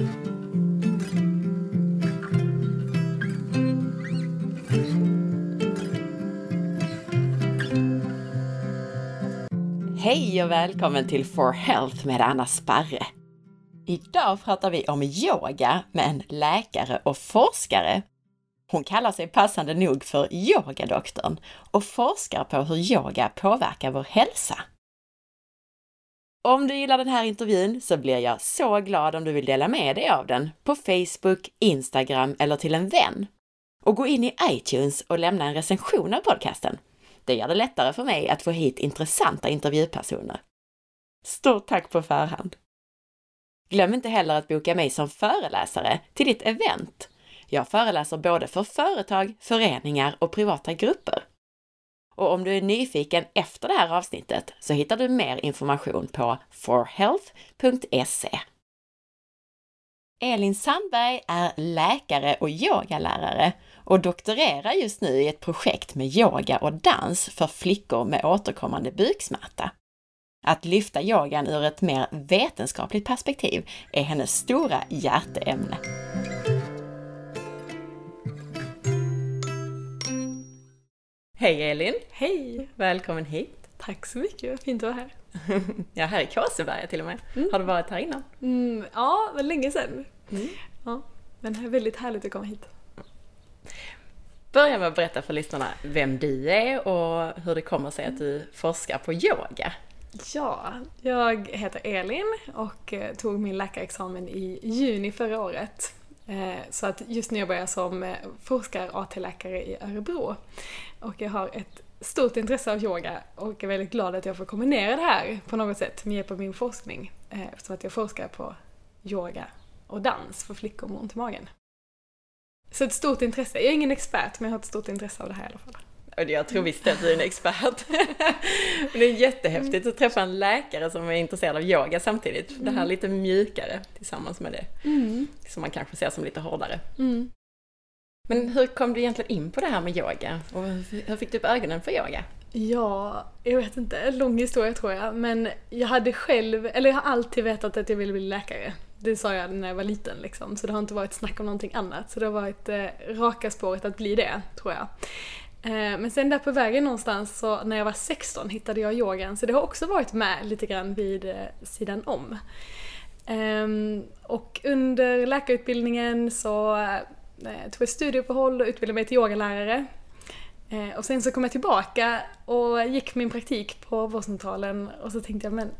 Hej och välkommen till For Health med Anna Sparre. Idag pratar vi om yoga med en läkare och forskare. Hon kallar sig passande nog för yogadoktorn och forskar på hur yoga påverkar vår hälsa. Om du gillar den här intervjun så blir jag så glad om du vill dela med dig av den på Facebook, Instagram eller till en vän. Och gå in i iTunes och lämna en recension av podcasten. Det gör det lättare för mig att få hit intressanta intervjupersoner. Stort tack på förhand! Glöm inte heller att boka mig som föreläsare till ditt event. Jag föreläser både för företag, föreningar och privata grupper. Och om du är nyfiken efter det här avsnittet så hittar du mer information på forhealth.se. Elin Sandberg är läkare och yogalärare och doktorerar just nu i ett projekt med yoga och dans för flickor med återkommande buksmärta. Att lyfta yogan ur ett mer vetenskapligt perspektiv är hennes stora hjärteämne. Hej Elin! Hej! Välkommen hit! Tack så mycket, vad fint att vara här. ja, här i Kåseberga till och med. Mm. Har du varit här innan? Mm, ja, var länge sedan. Mm. Ja, men det är väldigt härligt att komma hit. Börja med att berätta för lyssnarna vem du är och hur det kommer sig att du forskar på yoga. Ja, jag heter Elin och eh, tog min läkarexamen i juni förra året. Eh, så att just nu jobbar jag som eh, forskar-AT-läkare i Örebro. Och jag har ett stort intresse av yoga och är väldigt glad att jag får kombinera det här på något sätt med hjälp av min forskning. Eh, eftersom att jag forskar på yoga och dans för flickor med ont i magen. Så ett stort intresse. Jag är ingen expert, men jag har ett stort intresse av det här i alla fall. Jag tror visst att du är en expert. det är jättehäftigt att träffa en läkare som är intresserad av yoga samtidigt. Mm. Det här mm. lite mjukare tillsammans med det. Mm. Som man kanske ser som lite hårdare. Mm. Men hur kom du egentligen in på det här med yoga? Och hur fick du upp ögonen för yoga? Ja, jag vet inte. Lång historia tror jag. Men jag hade själv, eller jag har alltid vetat att jag ville bli läkare. Det sa jag när jag var liten liksom. Så det har inte varit snack om någonting annat. Så det har varit eh, raka spåret att bli det, tror jag. Eh, men sen där på vägen någonstans så när jag var 16 hittade jag yogan. Så det har också varit med lite grann vid eh, sidan om. Ehm, och under läkarutbildningen så eh, tog jag studieuppehåll och utbildade mig till yogalärare. Och sen så kom jag tillbaka och gick min praktik på vårdcentralen och så tänkte jag men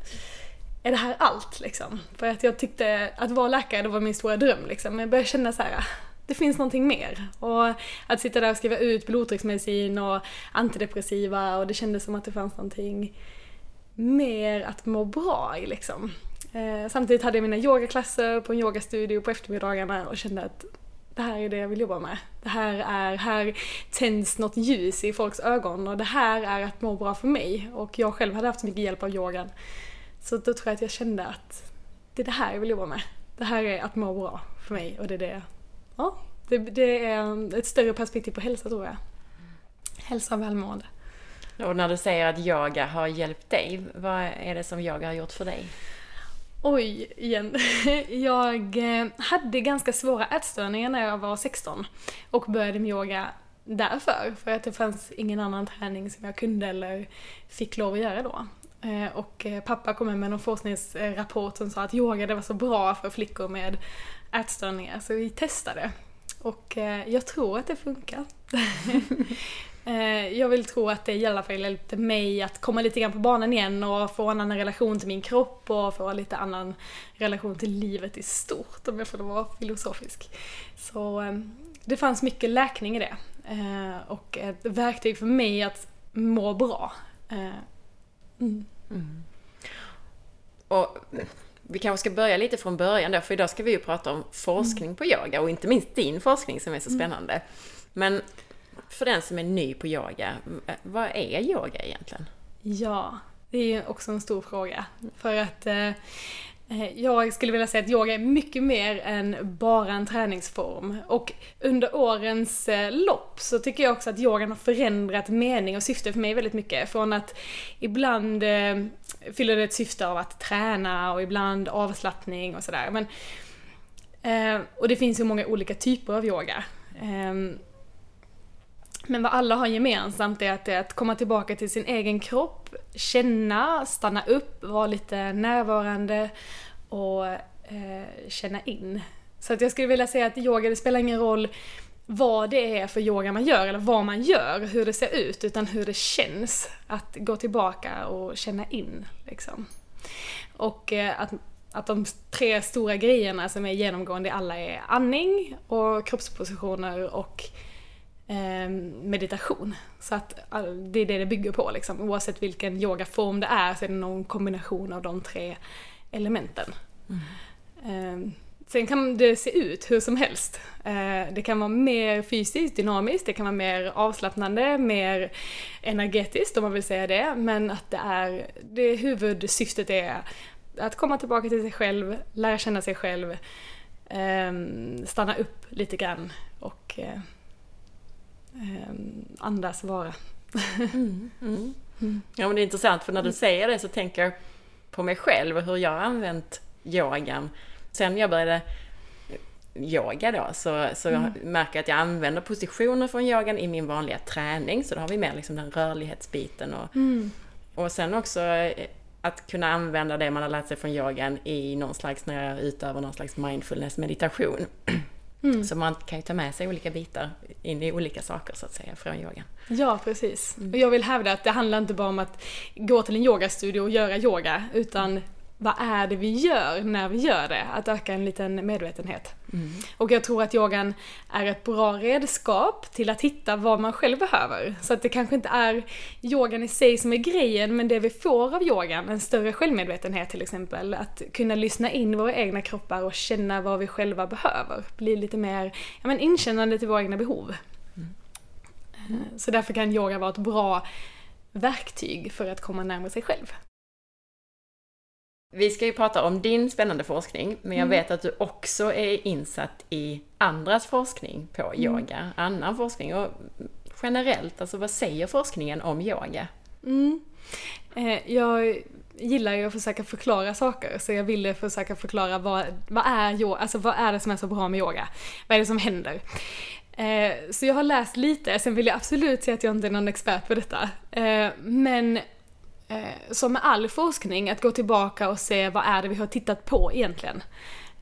är det här allt liksom? För att jag tyckte att vara läkare det var min stora dröm liksom. Men jag började känna så här, det finns någonting mer. Och att sitta där och skriva ut blodtrycksmedicin och antidepressiva och det kändes som att det fanns någonting mer att må bra i liksom. Eh, samtidigt hade jag mina yogaklasser på en yogastudio på eftermiddagarna och kände att det här är det jag vill jobba med. Det här är, här tänds något ljus i folks ögon och det här är att må bra för mig. Och jag själv hade haft mycket hjälp av yogan. Så då tror jag att jag kände att det är det här jag vill jobba med. Det här är att må bra för mig och det är det, ja, det, det är ett större perspektiv på hälsa tror jag. Hälsa och välmående. Och när du säger att yoga har hjälpt dig, vad är det som yoga har gjort för dig? Oj, igen. Jag eh, hade ganska svåra ätstörningar när jag var 16 och började med yoga därför. För att det fanns ingen annan träning som jag kunde eller fick lov att göra då. Eh, och eh, pappa kom med någon forskningsrapport som sa att yoga det var så bra för flickor med ätstörningar, så vi testade. Och eh, jag tror att det funkar. jag vill tro att det i alla fall hjälpte mig att komma lite grann på banan igen och få en annan relation till min kropp och få lite annan relation till livet i stort om jag får vara filosofisk. Så det fanns mycket läkning i det. Och ett verktyg för mig att må bra. Mm. Mm. Och vi kanske ska börja lite från början då, för idag ska vi ju prata om forskning på yoga och inte minst din forskning som är så mm. spännande. Men för den som är ny på yoga, vad är yoga egentligen? Ja, det är också en stor fråga. För att eh, Eh, jag skulle vilja säga att yoga är mycket mer än bara en träningsform. Och under årens eh, lopp så tycker jag också att yogan har förändrat mening och syfte för mig väldigt mycket. Från att ibland eh, fyller det ett syfte av att träna och ibland avslappning och sådär. Men Eh, och det finns ju många olika typer av yoga. Eh, men vad alla har gemensamt är att det är att komma tillbaka till sin egen kropp, känna, stanna upp, vara lite närvarande och eh, känna in. Så att jag skulle vilja säga att yoga, det spelar ingen roll vad det är för yoga man gör eller vad man gör, hur det ser ut, utan hur det känns. Att gå tillbaka och känna in. Liksom. Och eh, att, att de tre stora grejerna som är genomgående i alla är andning och kroppspositioner och eh, meditation. Så att det är det det bygger på liksom. Oavsett vilken yogaform det är så är det någon kombination av de tre elementen. Mm. Eh, Sen kan det se ut hur som helst. Eh, det kan vara mer fysiskt, dynamiskt, det kan vara mer avslappnande, mer energetiskt om man vill säga det. Men att det är, det huvudsyftet är att komma tillbaka till sig själv, lära känna sig själv, ehm, stanna upp lite grann och eh, ehm, andas vara. Mm, mm. Mm. Ja men det är intressant för när du säger det så tänker jag på mig själv och hur jag har använt yogan Sen jag började yoga då så, så mm. jag märker att jag använder positioner från yogan i min vanliga träning. Så då har vi med liksom den rörlighetsbiten och, mm. och sen också eh, att kunna använda det man har lärt sig från yogan i någon slags, när jag utövar någon slags mindfulness meditation. Mm. Så man kan ju ta med sig olika bitar in i olika saker så att säga från yogan. Ja, precis. Mm. Och jag vill hävda att det handlar inte bara om att gå till en yogastudio och göra yoga, utan vad är det vi gör när vi gör det? Att öka en liten medvetenhet. Mm. Och jag tror att yogan är ett bra redskap till att hitta vad man själv behöver. Så att det kanske inte är yogan i sig som är grejen, men det vi får av yogan, en större självmedvetenhet till exempel, att kunna lyssna in våra egna kroppar och känna vad vi själva behöver. Bli lite mer ja, men inkännande till våra egna behov. Mm. Så därför kan yoga vara ett bra verktyg för att komma närmare sig själv. Vi ska ju prata om din spännande forskning, men jag mm. vet att du också är insatt i andras forskning på mm. yoga, annan forskning och generellt, alltså vad säger forskningen om yoga? Mm. Eh, jag gillar ju att försöka förklara saker, så jag ville försöka förklara vad, vad, är yoga, alltså vad är det som är så bra med yoga? Vad är det som händer? Eh, så jag har läst lite, sen vill jag absolut säga att jag inte är någon expert på detta. Eh, men eh, som med all forskning, att gå tillbaka och se vad är det vi har tittat på egentligen.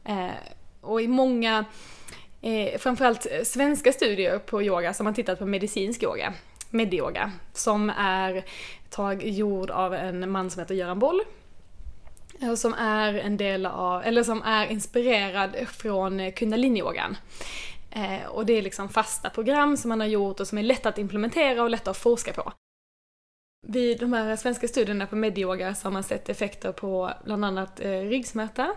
Eh, och i många, eh, framförallt svenska studier på yoga, som har tittat på medicinsk yoga, medyoga, som är tag gjord av en man som heter Göran Boll. Eh, som är en del av, eller som är inspirerad från kundaliniyogan. Eh, och det är liksom fasta program som man har gjort och som är lätta att implementera och lätta att forska på. Vid de här svenska studierna på medyoga så har man sett effekter på bland annat eh, ryggsmärta,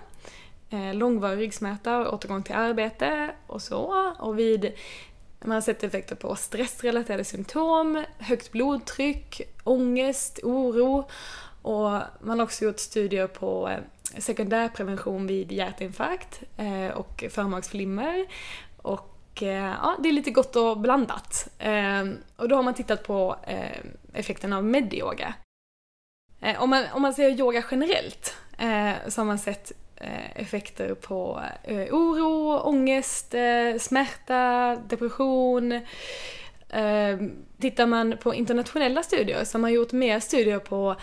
eh, långvarig ryggsmärta, och återgång till arbete och så. Och vid man har sett effekter på stressrelaterade symptom, högt blodtryck, ångest, oro och man har också gjort studier på eh, sekundärprevention vid hjärtinfarkt och förmaksflimmer och Eh, ja, det är lite gott och blandat. Ehm, och då har man tittat på eh, effekten av medyoga. Eh, om man, om man ser yoga generellt så har man sett effekter på oro, ångest, smärta, depression. Ehm, tittar man på internationella studier så har man gjort mer studier på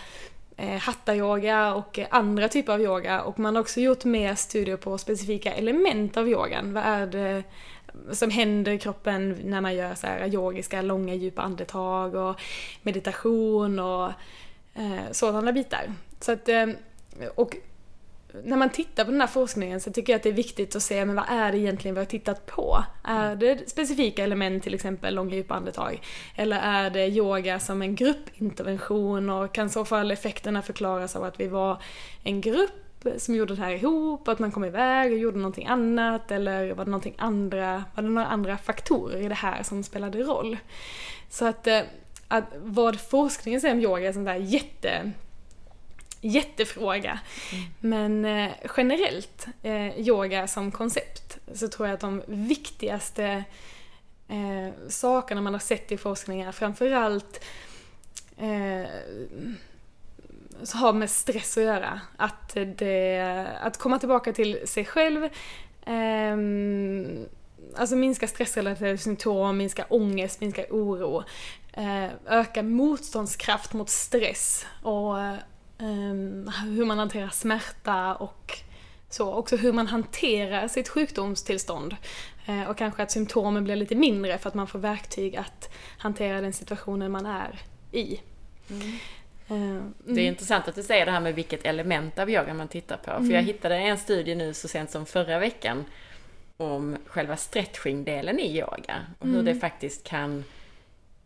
hatta-yoga och andra typer av yoga och man har också gjort mer studier på specifika element av yogan. Vad är det som händer i kroppen när man gör så här yogiska, långa, djupa andetag och meditation och eh, sådana bitar. Så att, eh, och när man tittar på den här forskningen så tycker jag att det är viktigt att se men vad är det egentligen vi har tittat på? Är det specifika element, till exempel långa djupa andetag? Eller är det yoga som en gruppintervention och kan i så fall effekterna förklaras av att vi var en grupp som gjorde det här ihop, att man kom iväg och gjorde någonting annat eller var det någonting andra, var det några andra faktorer i det här som spelade roll? Så att, eh, att vad forskningen säger om yoga är en sån där jätte jättefråga. Mm. Men eh, generellt, eh, yoga som koncept, så tror jag att de viktigaste eh, sakerna man har sett i forskningen framförallt eh, har med stress att göra. Att, det, att komma tillbaka till sig själv eh, alltså minska stressrelaterade symptom, minska ångest, minska oro. eh, öka motståndskraft mot stress och eh, hur man hanterar smärta och så. Också hur man hanterar sitt sjukdomstillstånd. Eh, och kanske att symptomen blir lite mindre för att man får verktyg att hantera den situationen man är i. Mm. Mm. Det är intressant att du säger det här med vilket element av yoga man tittar på. Mm. För jag hittade en studie nu så sent som förra veckan om själva stretching-delen i yoga och hur mm. det faktiskt kan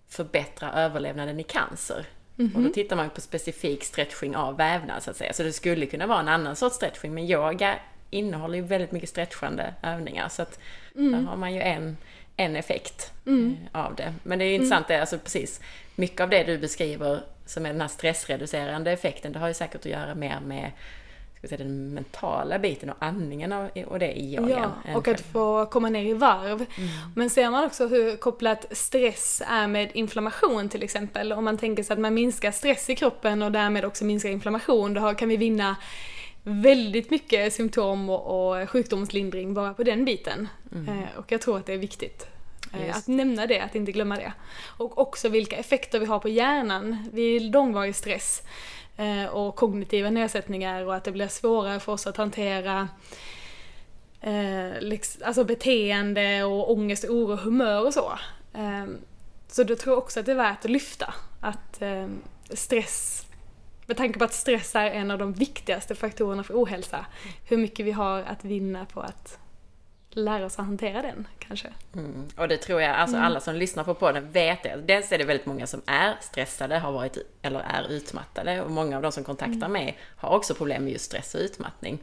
förbättra överlevnaden i cancer. Mm-hmm. Och då mhm. tittar man på specifik stretching av vävnad så att säga. Så det skulle kunna vara en annan sorts stretching, men yoga innehåller ju väldigt mycket stretchande övningar. Så att mm. där har man ju en, en effekt mm. Eh, av det. Men det är intressant, mm. det, alltså precis, mycket av det du beskriver som är den här stressreducerande effekten, det har ju säkert att göra mer med ska säga, den mentala biten och andningen och det i yogan. Ja, och att få komma ner i varv. Mm. Men ser man också hur kopplat stress är med inflammation till exempel. Om man tänker sig att man minskar stress i kroppen och därmed också minskar inflammation, då kan vi vinna väldigt mycket symptom och, sjukdomslindring bara på den biten. Mm. Eh, och jag tror att det är viktigt. Eh, Just. Att nämna det, att inte glömma det. Och också vilka effekter vi har på hjärnan vid långvarig stress eh, och kognitiva nedsättningar och att det blir svårare för oss att hantera eh, liksom, alltså beteende och ångest, oro, humör och så. Så då tror jag också att det är värt att lyfta att stress med tanke på att stress är en av de viktigaste faktorerna för ohälsa, hur mycket vi har att vinna på att lära oss att hantera den kanske. Mm. Och det tror jag, alltså mm. alla som lyssnar på podden vet det. Dels är det väldigt många som är stressade, har varit eller är utmattade och många av de som kontaktar mm. mig har också problem med just stress och utmattning.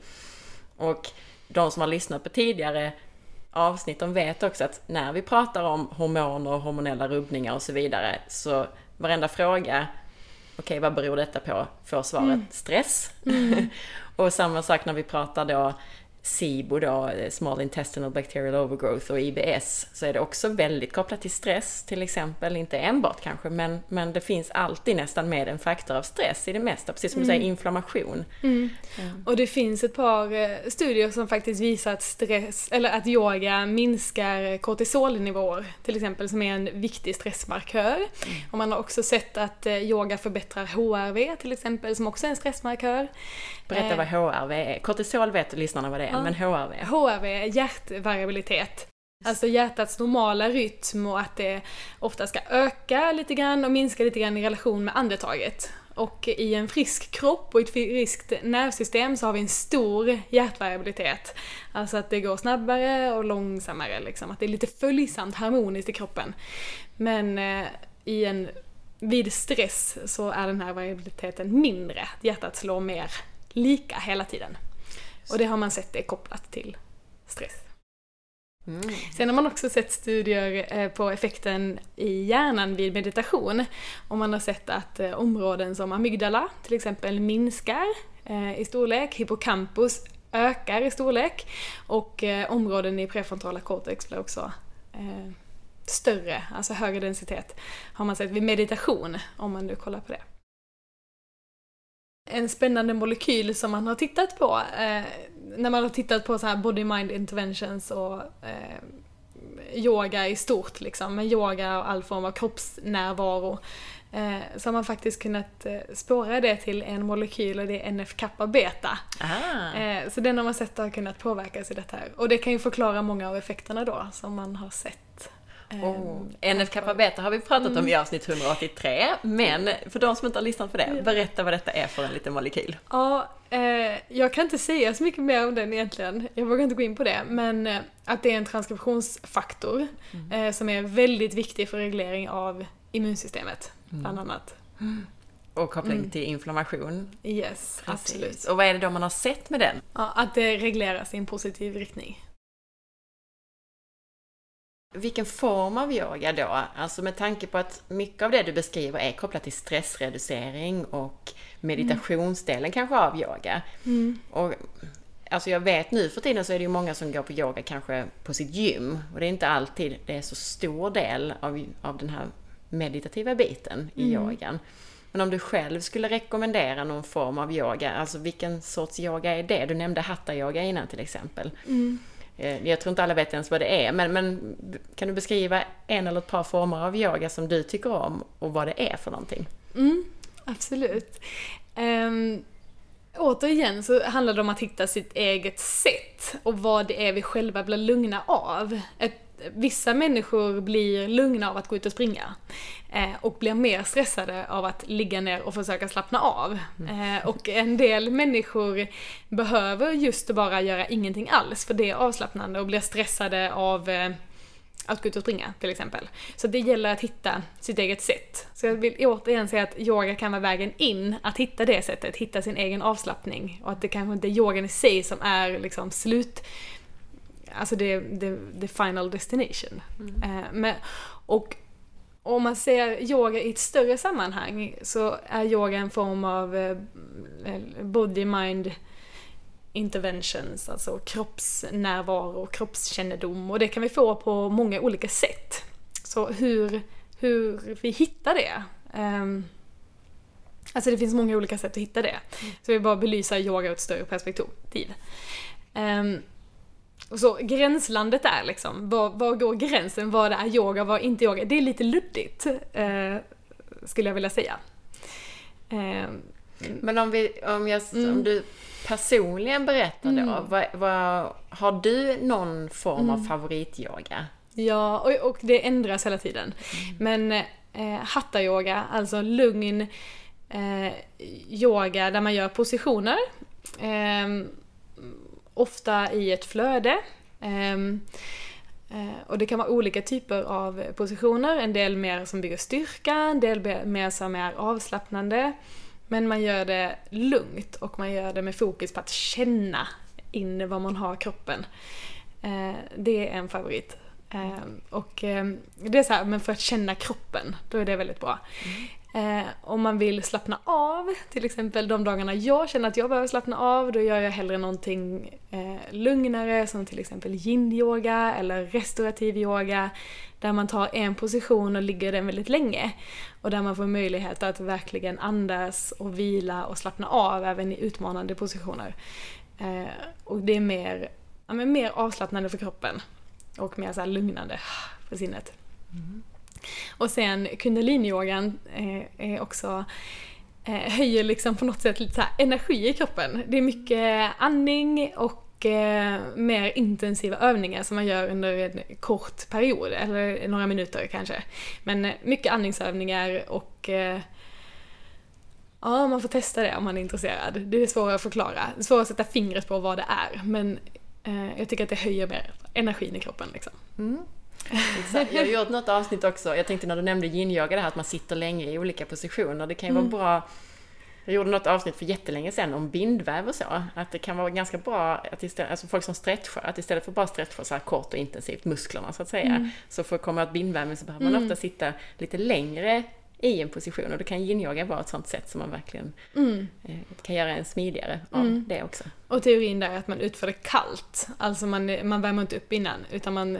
Och de som har lyssnat på tidigare avsnitt, de vet också att när vi pratar om hormoner och hormonella rubbningar och så vidare, så varenda fråga okej vad beror detta på? Får svaret mm. stress. Mm. och samma sak när vi pratar då SIBO då, Small Intestinal Bacterial Overgrowth och IBS, så är det också väldigt kopplat till stress till exempel. Inte enbart kanske, men, men det finns alltid nästan med en faktor av stress i det mesta, precis som mm. du säger, inflammation. Mm. Mm. Och det finns ett par eh, studier som faktiskt visar att stress, eller att yoga minskar kortisolnivåer, till exempel, som är en viktig stressmarkör. Mm. Och man har också sett att eh, yoga förbättrar HRV till exempel, som också är en stressmarkör. Berätta vad HRV eh. är. Kortisol vet lyssnarna vad det är, ja. men HRV? HRV är hjärtvariabilitet. Alltså hjärtats normala rytm och att det ofta ska öka lite grann och minska lite grann i relation med andetaget. Och i en frisk kropp och ett friskt nervsystem så har vi en stor hjärtvariabilitet. Alltså att det går snabbare och långsammare liksom. Att det är lite följsamt harmoniskt i kroppen. Men eh, i en, vid stress så är den här variabiliteten mindre. Hjärtat slår mer lika hela tiden. Och det har man sett är kopplat till stress. Mm. Sen har man också sett studier eh, på effekten i hjärnan vid meditation. Och man har sett att eh, områden som amygdala till exempel minskar eh, i storlek, hippocampus ökar i storlek och områden i prefrontala cortex blir också större, alltså högre densitet, har man sett vid meditation, om man nu kollar på det en spännande molekyl som man har tittat på eh, när man har tittat på så här body-mind interventions och eh, yoga i stort liksom, med yoga och all form av kroppsnärvaro. Eh, så har man faktiskt kunnat eh, spåra det till en molekyl och det är NF-kappa-beta. Eh, så den har man sett har kunnat påverkas i detta här. Och det kan ju förklara många av effekterna då som man har sett. Oh. NF-kappa beta har vi pratat mm. om i avsnitt 183, men för de som inte har lyssnat på det, berätta vad detta är för en liten molekyl. Ja, eh, jag kan inte säga så mycket mer om den egentligen, jag vågar inte gå in på det, men eh, att det är en transkriptionsfaktor mm. eh, som är väldigt viktig för reglering av immunsystemet, mm. bland annat. Och koppling mm. till inflammation. Yes, Precis. absolut. Och vad är det då man har sett med den? Ja, att det regleras i en positiv riktning. Vilken form av yoga då? Alltså med tanke på att mycket av det du beskriver är kopplat till stressreducering och meditationsdelen mm. kanske av yoga. Mm. Och, alltså jag vet nu för tiden så är det ju många som går på yoga kanske på sitt gym och det är inte alltid det är så stor del av, av den här meditativa biten i mm. yogan. Men om du själv skulle rekommendera någon form av yoga, alltså vilken sorts yoga är det? Du nämnde hatta-yoga innan till exempel. Mm. Eh, jag tror inte alla vet ens vad det är, men, men kan du beskriva en eller ett par former av yoga som du tycker om och vad det är för någonting? Mm, absolut. Um, återigen så handlar det om att hitta sitt eget sätt och vad det är vi själva blir lugna av. Ett, vissa människor blir lugna av att gå ut och springa eh, och blir mer stressade av att ligga ner och försöka slappna av. Mm. Eh, och en del människor behöver just bara göra ingenting alls för det är avslappnande och blir stressade av eh, att gå ut och springa till exempel. Så det gäller att hitta sitt eget sätt. Så jag vill återigen säga att yoga kan vara vägen in, att hitta det sättet, hitta sin egen avslappning. Och att det kanske inte är yogan i sig som är liksom slut... Alltså det, det, det final destination. Mm. Eh, men, och om man ser yoga i ett större sammanhang så är yoga en form av eh, body-mind interventions, alltså kroppsnärvaro, kroppskännedom och det kan vi få på många olika sätt. Så hur, hur vi hittar det. Um, alltså det finns många olika sätt att hitta det. Mm. Så vi bara belysa yoga ur ett större perspektiv. Um, så gränslandet är liksom, var, var går gränsen? Vad är yoga, vad är inte yoga? Det är lite luddigt, uh, skulle jag vilja säga. Um, Men om, vi, om, jag, mm. om du personligen berätta då, mm. vad, vad, har du någon form mm. av favorityoga? Ja, och, och, det ändras hela tiden. Mm. Men eh, hatta-yoga, alltså lugn eh, yoga där man gör positioner. Ofta i ett flöde. Ehm, eh, och det kan vara olika typer av positioner, en del mer som bygger styrka, en del mer som är avslappnande. Men man gör det lugnt och man gör det med fokus på att känna in var man har kroppen. Eh, det är en favorit. Ehm, och ehm, det är så här, men för att känna kroppen, då är det väldigt bra. Mm. Eh, om man vill slappna av, till exempel de dagarna jag känner att jag behöver slappna av, då gör jag hellre någonting eh, lugnare som till exempel yin-yoga eller restaurativ yoga där man tar en position och ligger den väldigt länge. Och där man får möjlighet att verkligen andas och vila och slappna av även i utmanande positioner. Eh, och det är mer, ja, men mer avslappnande för kroppen och mer så lugnande för sinnet. Mm. Och sen kundaliniyogan eh, är också eh, höjer liksom på något sätt lite så energi i kroppen. Det är mycket andning och eh, mer intensiva övningar som man gör under en kort period, eller några minuter kanske. Men eh, mycket andningsövningar och eh, Ja, man får testa det om man är intresserad. Det är svårare att förklara. Det är att sätta fingret på vad det är, men eh, jag tycker att det höjer mer energin i kroppen liksom. Mm. Exakt. Jag har gjort något avsnitt också, jag tänkte när du nämnde yin-yoga, det här att man sitter länge i olika positioner. Det kan ju mm. vara bra jag gjorde något avsnitt för jättelänge sedan om bindväv och så. Att det kan vara ganska bra, att istället, alltså folk som stretchar, att istället för bara stretcha så här kort och intensivt musklerna så att säga, mm. så för att komma åt bindväven så behöver man mm. ofta sitta lite längre i en position och då kan yin-yoga vara ett sånt sätt som man verkligen mm. eh, kan göra en smidigare av mm. det också. Och teorin där är att man utför det kallt, alltså man, man värmer inte upp innan utan man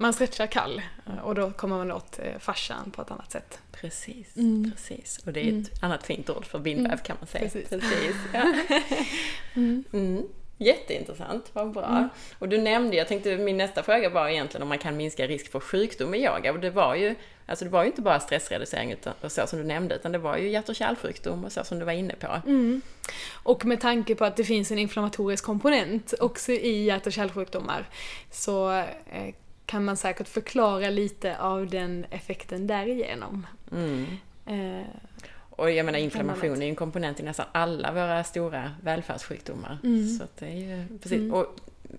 man stretchar kall och då kommer man åt eh, fascian på ett annat sätt. Precis, mm. precis. Och det är ett mm. annat fint ord för bindväv mm. kan man säga. Precis. precis ja. mm. mm. Jätteintressant, vad bra. Mm. Och du nämnde, jag tänkte min nästa fråga var egentligen om man kan minska risk för sjukdom i yoga. Och det var ju, alltså det var ju inte bara stressreducering utan, och så som du nämnde, utan det var ju hjärt och kärlsjukdom och så som du var inne på. Och med tanke på att det finns en inflammatorisk komponent också i hjärt och kärlsjukdomar så eh, kan man säkert förklara lite av den effekten därigenom. Mm. Eh, och jag menar inflammation är ju en komponent i nästan alla våra stora välfärdssjukdomar. Mm. Så det är ju, precis. Mm. Och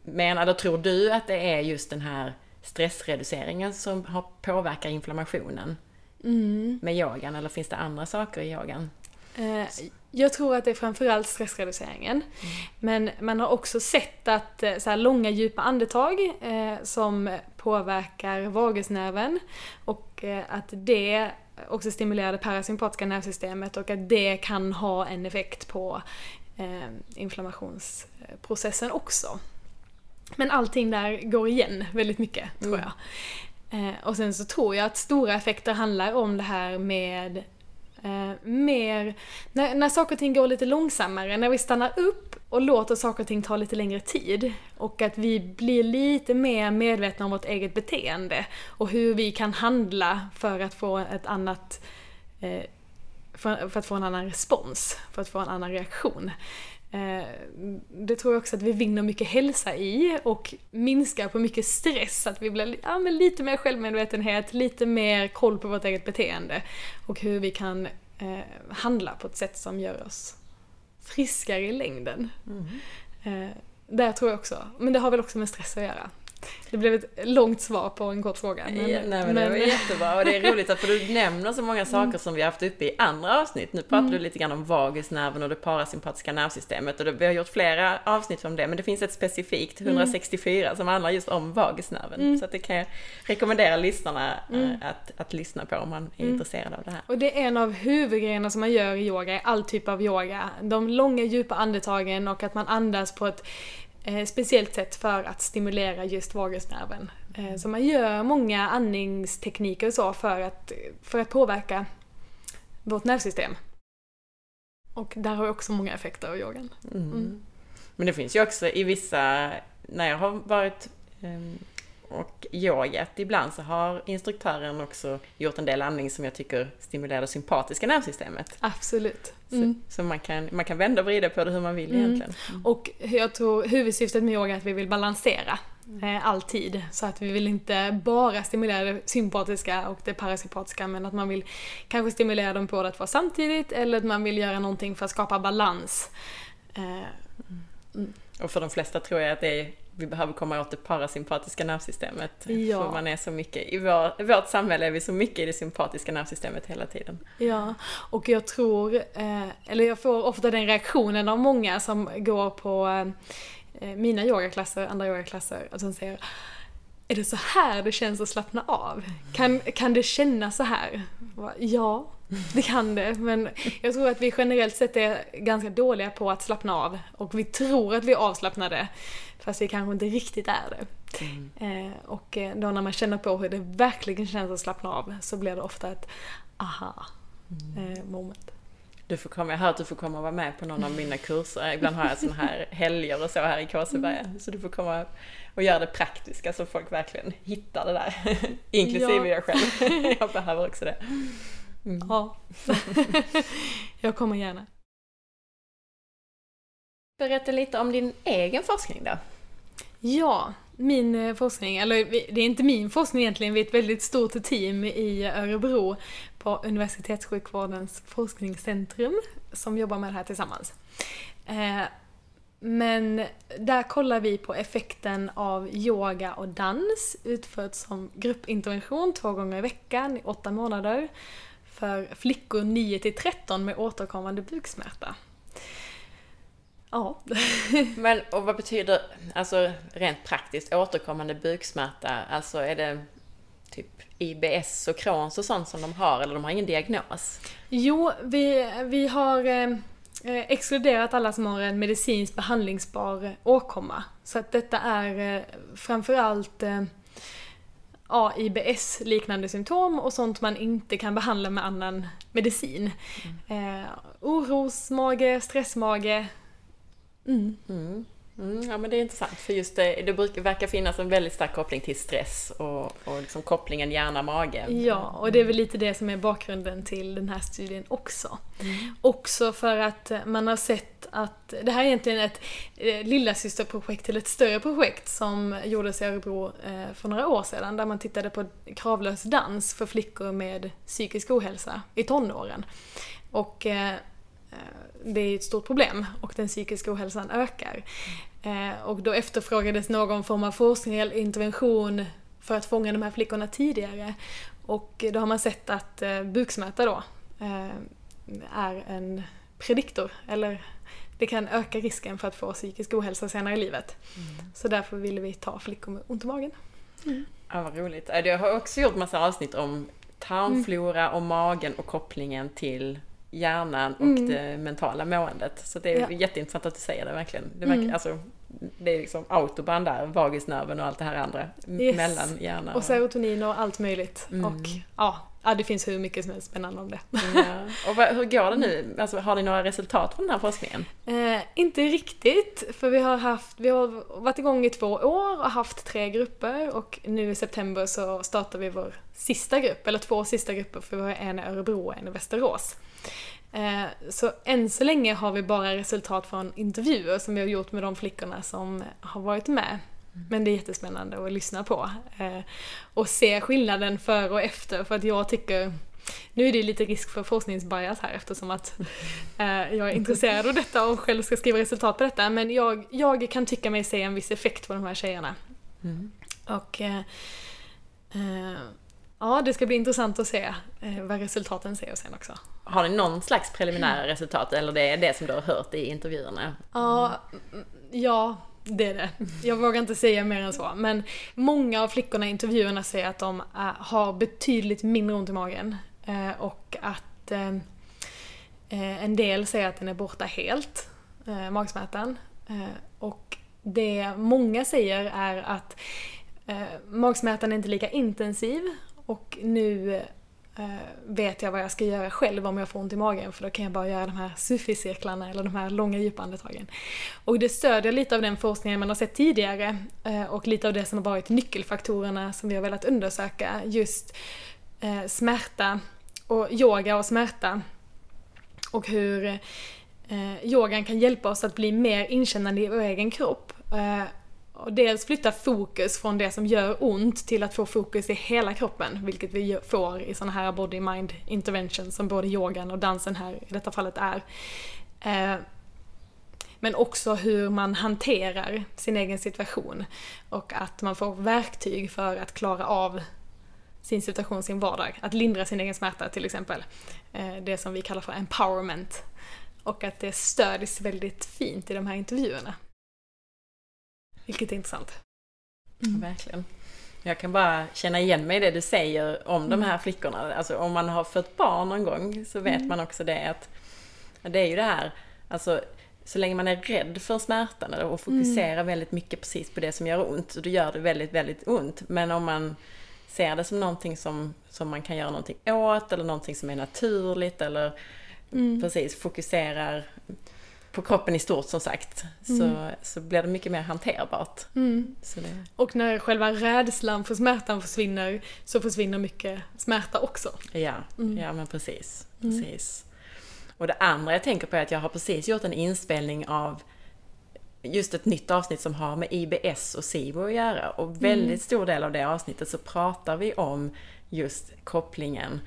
menar, då tror du att det är just den här stressreduceringen som har påverkar inflammationen mm. med yogan, eller finns det andra saker i yogan? Eh, jag tror att det är framförallt stressreduceringen. Mm. Men man har också sett att eh, så här, långa djupa andetag eh, som påverkar vagusnerven och eh, att det också stimulerar det parasympatiska nervsystemet och att det kan ha en effekt på eh, inflammationsprocessen också. Men allting där går igen väldigt mycket, tror mm. jag. Eh, och sen så tror jag att stora effekter handlar om det här med Eh, mer, när, när saker och ting går lite långsammare, när vi stannar upp och låter saker och ting ta lite längre tid. Och att vi blir lite mer medvetna om vårt eget beteende och hur vi kan handla för att få ett annat eh, för, för, att få en annan respons, för att få en annan reaktion. Eh, det tror jag också att vi vinner mycket hälsa i och minskar på mycket stress, att vi blir ja, men lite mer självmedvetenhet, lite mer koll på vårt eget beteende och hur vi kan eh, handla på ett sätt som gör oss friskare i längden. Mm. Eh, där tror jag också, men det har väl också med stress att göra. Det blev ett långt svar på en kort fråga. Men, ja, nej, men, men, det var jättebra och det är roligt att för du nämner så många saker som vi har haft uppe i andra avsnitt. Nu pratar mm. du lite grann om vagusnerven och det parasympatiska nervsystemet och det, vi har gjort flera avsnitt om det men det finns ett specifikt, 164, mm. som handlar just om vagusnerven. Mm. Så det kan jag rekommendera lyssnarna eh, mm. att, att lyssna på om man är mm. intresserad av det här. Och det är en av huvudgrejerna som man gör i yoga, i all typ av yoga. De långa djupa andetagen och att man andas på ett eh, speciellt sätt för att stimulera just vagusnerven. Eh, så man gör många andningstekniker och så för att, för att påverka vårt nervsystem. Och där har vi också många effekter av yogan. Mm. Mm. Men det finns ju också i vissa, när jag har varit um, och yogat. Ibland så har instruktören också gjort en del andning som jag tycker stimulerar det sympatiska nervsystemet. Absolut. Mm. Så, så, man, kan, man kan vända och vrida på det hur man vill mm. egentligen. Mm. Och jag tror huvudsyftet med yoga är att vi vill balansera eh, alltid. Så att vi vill inte bara stimulera det sympatiska och det parasympatiska men att man vill kanske stimulera dem båda två samtidigt eller att man vill göra någonting för att skapa balans. Eh, mm. och för de flesta tror jag att det är vi behöver komma åt det parasympatiska nervsystemet. Ja. För man är så mycket, i, vår, i vårt samhälle är vi så mycket i det sympatiska nervsystemet hela tiden. Ja, och jag tror, eh, eller jag får ofta den reaktionen av många som går på eh, mina yogaklasser, andra yogaklasser, att de säger är det så här det känns att slappna av? Kan, kan det kännas så här? Ja, det kan det. Men jag tror att vi generellt sett är ganska dåliga på att slappna av. Och vi tror att vi är avslappnade. Fast vi kanske inte riktigt är det. Mm. Eh, och eh, då när man känner på hur det verkligen känns att slappna av så blir det ofta ett aha mm. eh, moment. Du får komma, jag hört att du får komma och vara med på någon av mina kurser. Ibland har jag sådana här helger och så här i Kåseberga. Mm. Så du får komma och göra det praktiska så folk verkligen hittar det där. Inklusive ja. jag själv. jag behöver också det. Mm. Ja. jag kommer gärna. Berätta lite om din egen forskning då. Ja, min eh, forskning, eller det är inte min forskning egentligen, vi är ett väldigt stort team i Örebro på Universitetssjukvårdens forskningscentrum som jobbar med det här tillsammans. Eh, men där kollar vi på effekten av yoga och dans utfört som gruppintervention två gånger i veckan i åtta månader för flickor 9 till 13 med återkommande buksmärta. Ja. Men och vad betyder, alltså rent praktiskt, återkommande buksmärta? Alltså är det typ IBS och Crohns och sånt som de har, eller de har ingen diagnos? Jo, vi, vi har eh, exkluderat alla som har en medicinskt behandlingsbar åkomma. Så att detta är eh, framförallt eh, ja, IBS-liknande symptom och sånt man inte kan behandla med annan medicin. Mm. Eh, orosmage, stressmage, Mm. Mm. Mm, ja men det är intressant för just det, det brukar, verkar finnas en väldigt stark koppling till stress och, och liksom kopplingen hjärna-mage. Ja, och det är väl lite det som är bakgrunden till den här studien också. Mm. Också för att man har sett att det här är egentligen ett eh, lilla systerprojekt till ett större projekt som gjordes i Örebro eh, för några år sedan där man tittade på kravlös dans för flickor med psykisk ohälsa i tonåren. Och eh, eh, det är ett stort problem och den psykiska ohälsan ökar. Eh, och då efterfrågades någon form av forskning eller intervention för att fånga de här flickorna tidigare. Och då har man sett att eh, buksmärta då eh, är en prediktor, eller det kan öka risken för att få psykisk ohälsa senare i livet. Mm. Så därför ville vi ta flickor med ont i magen. Mm. Ja, vad roligt. Jag har också gjort massa avsnitt om tarmflora och magen och kopplingen till hjärnan och mm. det mentala måendet. Så det är ja. jätteintressant att du säger det verkligen. Det, verkar, mm. alltså, det är liksom autobahn där, vagusnerven och allt det här andra yes. mellan hjärnan och... och serotonin och allt möjligt. Mm. Och ja, ja, det finns hur mycket som är spännande om det. Ja. Och vad, hur går det nu? Alltså, har ni några resultat från den här forskningen? Eh, inte riktigt, för vi har, haft, vi har varit igång i två år och haft tre grupper och nu i september så startar vi vår sista grupp, eller två sista grupper, för vi har en i Örebro och en i Västerås. Eh, så än så länge har vi bara resultat från intervjuer som vi har gjort med de flickorna som har varit med. Men det är jättespännande att lyssna på. Eh, och se skillnaden före och efter, för att jag tycker nu är det lite risk för forskningsbias här eftersom att eh, jag är intresserad av detta och själv ska skriva resultat på detta. Men jag, jag kan tycka mig se en viss effekt på de här tjejerna. Mm. Och eh, eh, ja, det ska bli intressant att se eh, vad resultaten säger sen också. Har ni någon slags preliminära resultat eller det är det som du har hört i intervjuerna? Ja, mm, ja det är det. Jag vågar inte säga mer än så. Men många av flickorna i intervjuerna säger att de eh, har betydligt mindre ont i magen. Eh, och att eh, en del säger att den är borta helt, magsmärtan. Och det många säger är att magsmärtan är inte lika intensiv och nu Eh, vet jag vad jag ska göra själv om jag får ont i magen för då kan jag bara göra de här sufi-cirklarna eller de här långa djupa andetagen. Och det stödjer lite av den forskningen man har sett tidigare eh, och lite av det som har varit nyckelfaktorerna som vi har velat undersöka. Just eh, smärta och yoga och smärta. Och hur eh, yogan kan hjälpa oss att bli mer inkännande i vår egen kropp. Eh, och dels flytta fokus från det som gör ont till att få fokus i hela kroppen, vilket vi får i sådana här body-mind interventions som både yogan och dansen här i detta fallet är. Eh, men också hur man hanterar sin egen situation och att man får verktyg för att klara av sin situation, sin vardag. Att lindra sin egen smärta till exempel. Eh, det som vi kallar för empowerment. Och att det stöds väldigt fint i de här intervjuerna. Vilket är intressant. Mm. Verkligen. Jag kan bara känna igen mig i det du säger om mm. de här flickorna. Alltså om man har fött barn någon gång så vet mm. man också det att det är ju det här, alltså så länge man är rädd för smärtan och fokuserar mm. väldigt mycket precis på det som gör ont, då gör det väldigt, väldigt ont. Men om man ser det som någonting som, som man kan göra någonting åt eller någonting som är naturligt eller mm. precis fokuserar på kroppen i stort som sagt mm. så, så blir det mycket mer hanterbart. Mm. Det... Och när själva rädslan för smärtan försvinner så försvinner mycket smärta också. Ja, mm. ja men precis. Mm. precis. Och det andra jag tänker på är att jag har precis gjort en inspelning av just ett nytt avsnitt som har med IBS och SIBO att göra. Och väldigt mm. stor del av det avsnittet så pratar vi om just kopplingen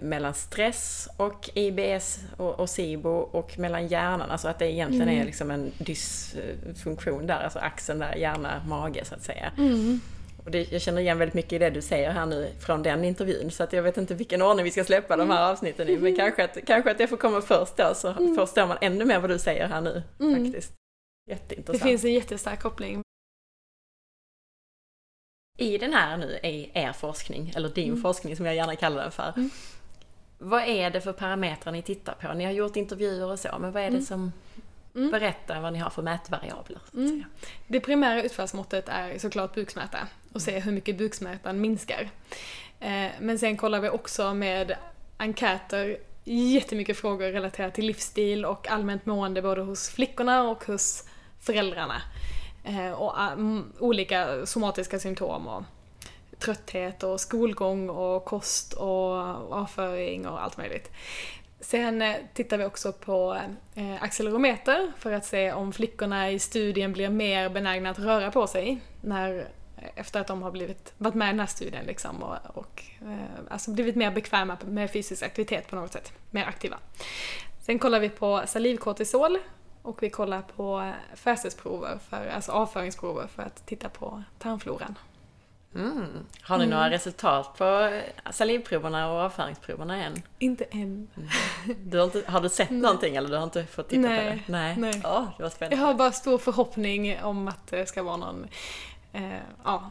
mellan stress och IBS och, och SIBO och mellan hjärnan. Alltså att det egentligen mm. är liksom en dysfunktion där, alltså axeln där, hjärna, mage så att säga. Mm. Och det, jag känner igen väldigt mycket i det du säger här nu från den intervjun. Så att jag vet inte vilken ordning vi ska släppa de här mm. avsnitten i. Men kanske att, kanske att det får komma först då så mm. förstår man ännu mer vad du säger här nu. Mm. faktiskt. Jätteintressant. Det finns en jättestark koppling. I den här nu, i er forskning, eller din mm. forskning som jag gärna kallar den för. Mm. Vad är det för parametrar ni tittar på? Ni har gjort intervjuer och så, men vad är det mm. som mm. berättar vad ni har för mätvariabler? Mm. Det primära utfallsmåttet är såklart buksmärta och se hur mycket buksmärtan minskar. Eh, men sen kollar vi också med enkäter jättemycket frågor relaterat till livsstil och allmänt mående både hos flickorna och hos föräldrarna. Eh, och ah, mm, olika somatiska symptom och trötthet och skolgång och kost och avföring och allt möjligt. Sen eh, tittar vi också på eh, accelerometer för att se om flickorna i studien blir mer benägna att röra på sig när, efter att de har blivit, varit med i den här studien liksom och, och alltså blivit mer bekväma med fysisk aktivitet på något sätt, mer aktiva. Sen kollar vi på salivkortisol och vi kollar på fäsesprover, för, alltså avföringsprover för att titta på tarmfloran. Mm. Har ni mm. några resultat på salivproverna och avföringsproverna än? Inte än. Mm. Du har, inte, har, du sett någonting eller du har inte fått titta nej, på det? Nej. nej. Oh, det var spännande. Jag har bara stor förhoppning om att det ska vara någon eh, ja,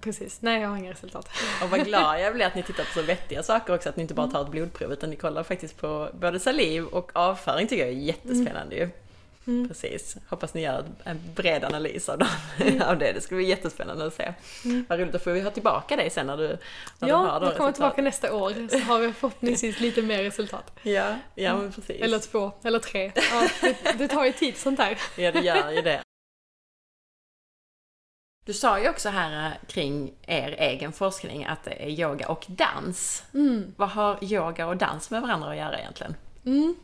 precis. Nej, jag har inga resultat. Och vad glad jag blir att ni tittar på så vettiga saker också, att ni inte bara tar ett blodprov utan ni kollar faktiskt på både saliv och avföring tycker jag är jättespännande ju. Mm. Precis. Hoppas ni gör en bred analys av, dem, mm. av det. Det ska bli jättespännande att se. Mm. Vad roligt, då får vi ha tillbaka dig sen när du när Ja, du har vi kommer tillbaka nästa år så har vi förhoppningsvis lite mer resultat. Ja, ja men precis. Eller två, eller tre. Ja, det, det tar ju tid sånt här. Ja, det gör ju det. Du sa ju också här eh, kring er egen forskning att det är yoga och dans. Mm. Vad har yoga och dans med varandra att göra egentligen? Mm.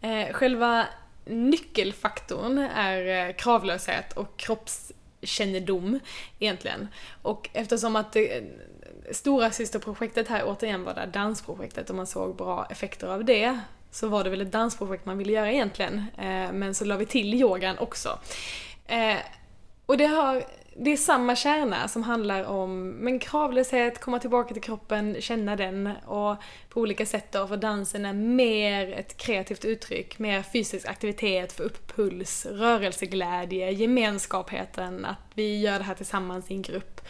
Eh, själva nyckelfaktorn är eh, kravlöshet och kroppskännedom egentligen. Och eftersom att det eh, stora systerprojektet här återigen var det dansprojektet och man såg bra effekter av det så var det väl ett dansprojekt man ville göra egentligen. Eh, men så la vi till yogan också. Och det har det är samma kärna som handlar om men kravlöshet, komma tillbaka till kroppen, känna den och på olika sätt då, för dansen är mer ett kreativt uttryck, mer fysisk aktivitet, få upp puls, rörelseglädje, gemenskapheten, att vi gör det här tillsammans i en grupp.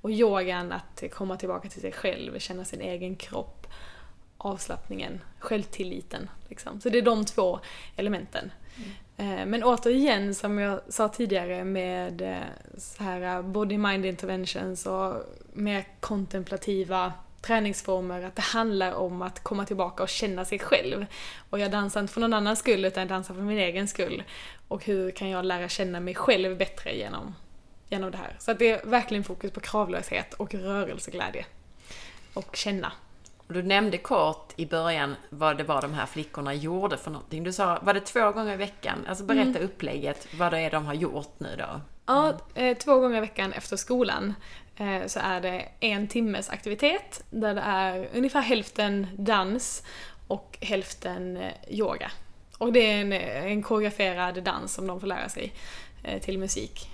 Och yogan, att komma tillbaka till sig själv, känna sin egen kropp, avslappningen, självtilliten. Liksom. Så det är de två elementen. Eh, men återigen, som jag sa tidigare med eh, så här eh, body-mind interventions och mer kontemplativa träningsformer, att det handlar om att komma tillbaka och känna sig själv. Och jag dansar inte för någon annans skull, utan jag dansar för min egen skull. Och hur kan jag lära känna mig själv bättre genom, genom det här? Så att det är verkligen fokus på kravlöshet och rörelseglädje. Och känna. Du nämnde kort i början vad det var de här flickorna gjorde för någonting. Du sa, var det två gånger i veckan? Alltså berätta mm. upplägget, vad det är de har gjort nu då? Ja, eh, två gånger i veckan efter skolan eh, så är det en timmes aktivitet där det är ungefär hälften dans och hälften eh, yoga. Och det är en, en koreograferad dans som de får lära sig till musik.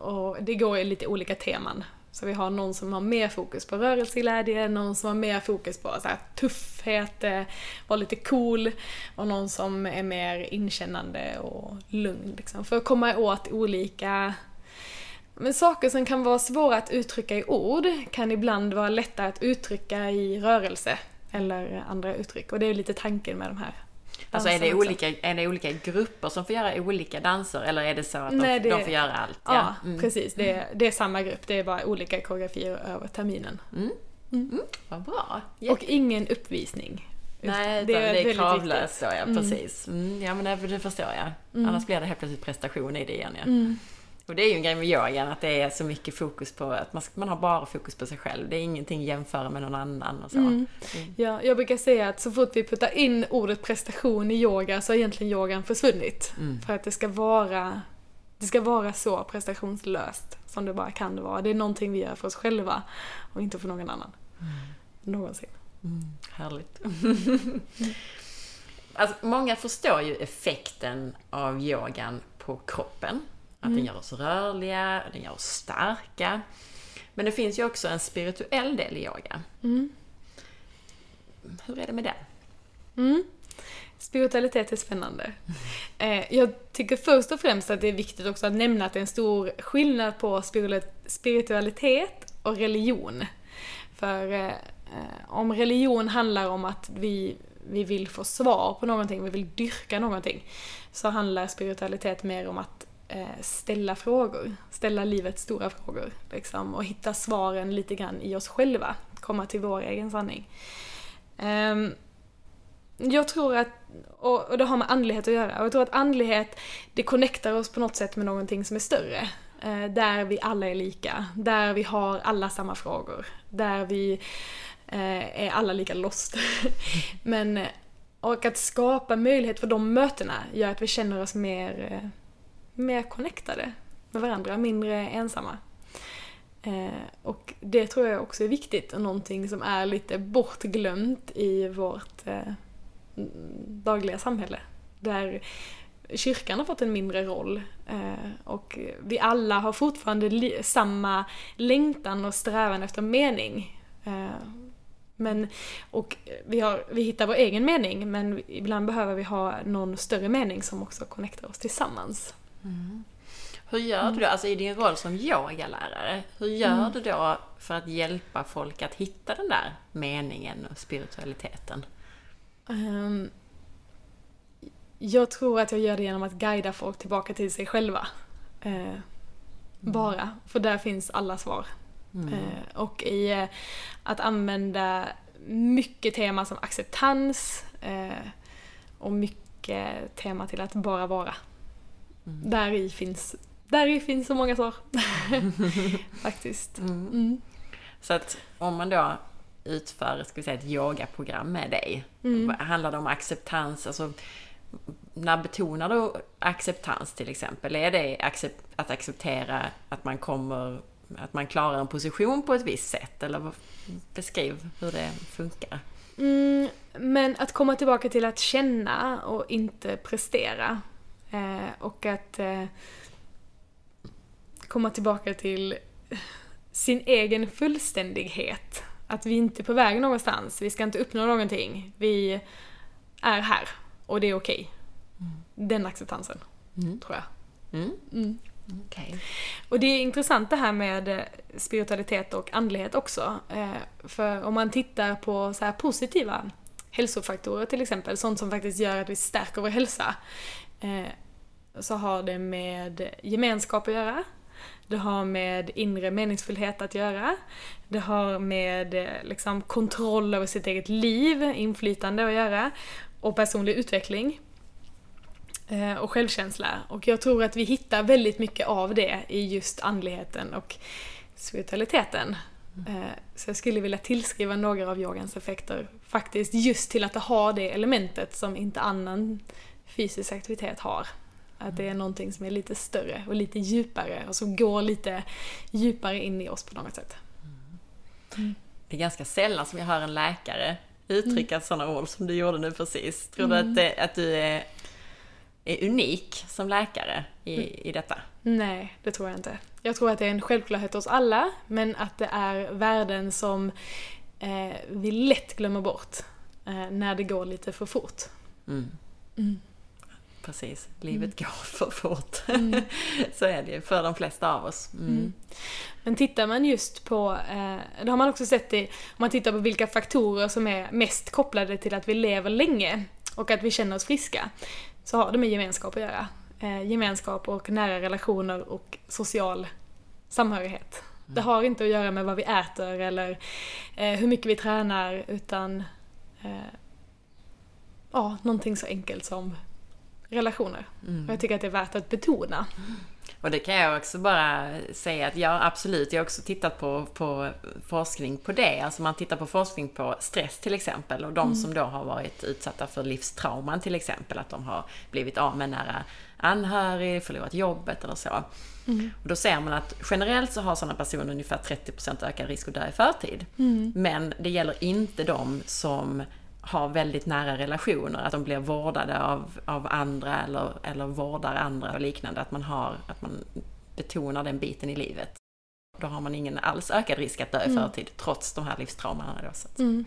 Och det går i lite olika teman. Så vi har någon som har mer fokus på rörelseglädje, någon som har mer fokus på så här, tuffhet, eh, vara lite cool och någon som är mer inkännande och lugn. Liksom. För att komma åt olika men saker som kan vara svåra att uttrycka i ord kan ibland vara lättare att uttrycka i rörelse eller andra uttryck. Och det är lite tanken med de här Alltså är det, olika, är det olika grupper som får göra olika danser eller är det så att Nej, de, det, de får göra allt? Ja, ja mm. precis. Det är, det är samma grupp, det är bara olika koreografier över terminen. Mm. Mm. mm. Vad bra! Jätte. Och ingen uppvisning. Nej, det är, det är kravlöst då, ja mm. precis. Mm, ja men det, det förstår jag. Mm. Annars blir det helt plötsligt prestation i det igen ja. Och det är ju en grej med yogan, att det är så mycket fokus på att man, man har bara fokus på sig själv. Det är ingenting att jämföra med någon annan och så. Mm. Mm. Ja, jag brukar säga att så fort vi puttar in ordet prestation i yoga så har egentligen yogan försvunnit. Mm. För att det ska vara det ska vara så prestationslöst som det bara kan vara. Det är någonting vi gör för oss själva och inte för någon annan. Mm. Någonsin. Mm. Härligt. alltså, många förstår ju effekten av yogan på kroppen. Att mm. den gör oss rörliga, den gör oss starka. Men det finns ju också en spirituell del i yoga. Mm. Hur är det med den? Mm. Spiritualitet är spännande. Eh, jag tycker först och främst att det är viktigt också att nämna att det är en stor skillnad på spiritualitet och religion. För eh, om religion handlar om att vi, vi vill få svar på någonting, vi vill dyrka någonting, så handlar spiritualitet mer om att Eh, Eh, ställa frågor, ställa livets stora frågor liksom, och hitta svaren lite grann i oss själva, komma till vår egen sanning. Um, jag tror att, och, det har med andlighet att göra, och jag tror att andlighet, det connectar oss på något sätt med någonting som är större. Eh, där vi alla är lika, där vi har alla samma frågor, där vi eh, är alla lika lost. Men, och att skapa möjlighet för de mötena gör att vi känner oss mer mer connectade med varandra, mindre ensamma. Eh, och det tror jag också är viktigt och någonting som är lite bortglömt i vårt eh, dagliga samhälle. Där kyrkan har fått en mindre roll eh, och vi alla har fortfarande samma längtan och strävan efter mening. Eh, men, och vi, har, vi hittar vår egen mening men ibland behöver vi ha någon större mening som också connectar oss tillsammans. Mm. Hur gör du då, alltså i din roll som yogalärare, hur gör mm. du då för att hjälpa folk att hitta den där meningen och spiritualiteten? Um, Jag tror att jag gör det genom att guida folk tillbaka till sig själva. Eh, bara, för där finns alla svar. Mm. Eh, och i eh, att använda mycket tema som acceptans och mycket tema till att bara vara. Mm. Där i finns, där i finns så många svar. Faktiskt. Mm. Mm. Så att om man då utför ska vi säga, ett yogaprogram med dig, Mm. handlar det om acceptans? Alltså, när betonar du acceptans till exempel? Är det accep- att acceptera att man kommer, att man klarar en position på ett visst sätt? Eller beskriv hur det funkar. Mm, men att komma tillbaka till att känna och inte prestera. Eh, och att eh, komma tillbaka till sin egen fullständighet. Att vi inte är på väg någonstans, vi ska inte uppnå någonting. Vi är här och det är okej. Den acceptansen, Mm. tror jag. Mm. Mm. Okej. Och det är intressant det här med eh, spiritualitet och andlighet också. För om man tittar på så här positiva hälsofaktorer till exempel, sånt som faktiskt gör att vi stärker vår hälsa, så har det med gemenskap att göra. Det har med inre meningsfullhet att göra. Det har med eh, liksom, kontroll över sitt eget liv, inflytande att göra. Och personlig utveckling eh, och självkänsla. Och jag tror att vi hittar väldigt mycket av det i just andligheten och spiritualiteten. Eh, Så jag skulle vilja tillskriva några av yogans effekter faktiskt just till att det har det elementet som inte annan fysisk aktivitet har. Att det är någonting som är lite större och lite djupare och som går lite djupare in i oss på något sätt. Det är ganska sällan som jag hör en läkare uttrycka sådana ord som du gjorde nu precis. Tror du att, det, att du är, är unik som läkare i, i detta? Nej, det tror jag inte. Jag tror att det är en självklarhet hos alla, men att det är värden som eh, vi lätt glömmer bort eh, när det går lite för fort. Mm. Mm. Precis, livet går för fort. Mm. Så är det ju för de flesta av oss. Mm. Mm. Men tittar man just på, eh, det har man också sett i, om man tittar på vilka faktorer som är mest kopplade till att vi lever länge och att vi känner oss friska, så har det med gemenskap att göra. Eh, gemenskap och nära relationer och social samhörighet. Det har inte att göra med vad vi äter eller eh, hur mycket vi tränar utan ja, någonting så enkelt som relationer. Mm. Och jag tycker att det är värt att betona. Och det kan jag också bara säga att ja, absolut, jag har också tittat på, på forskning på det. Alltså man tittar på forskning på stress till exempel och de som då har varit utsatta för livstrauman till exempel, att de har blivit av med nära anhörig, förlorat jobbet eller så. Och då ser man att generellt så har sådana personer ungefär 30% ökad risk att dö i förtid. Men det gäller inte de som har väldigt nära relationer, att de blir vårdade av, av andra eller, eller vårdar andra och liknande, att man, har, att man betonar den biten i livet. Då har man ingen alls ökad risk att dö i förtid, trots de här att, Mm.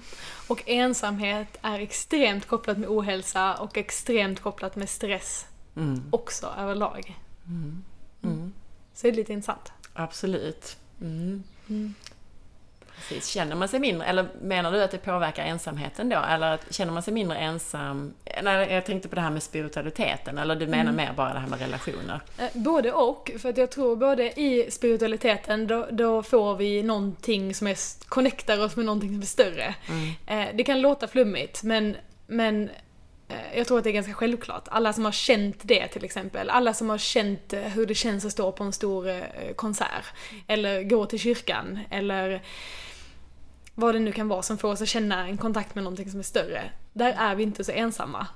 Och ensamhet är extremt kopplat med ohälsa och extremt kopplat med stress mm, också överlag. mm, Så det är lite intressant. absolut. Mm. Mm. Precis. Känner man sig mindre, eller menar du att det påverkar ensamheten då? Eller känner man sig mindre ensam? Nej, jag tänkte på det här med spiritualiteten, eller du menar mer bara det här med relationer? Eh, Både och, för att jag tror både i spiritualiteten då, då får vi någonting som är, connectar oss med någonting som är större. Eh, Det kan låta flummigt men, men jag tror att det är ganska självklart. Alla som har känt det till exempel, alla som har känt eh, hur det känns att stå på en stor eh, konsert, eller gå till kyrkan, eller vad det nu kan vara som får oss att känna en kontakt med någonting som är större. Där är vi inte så ensamma.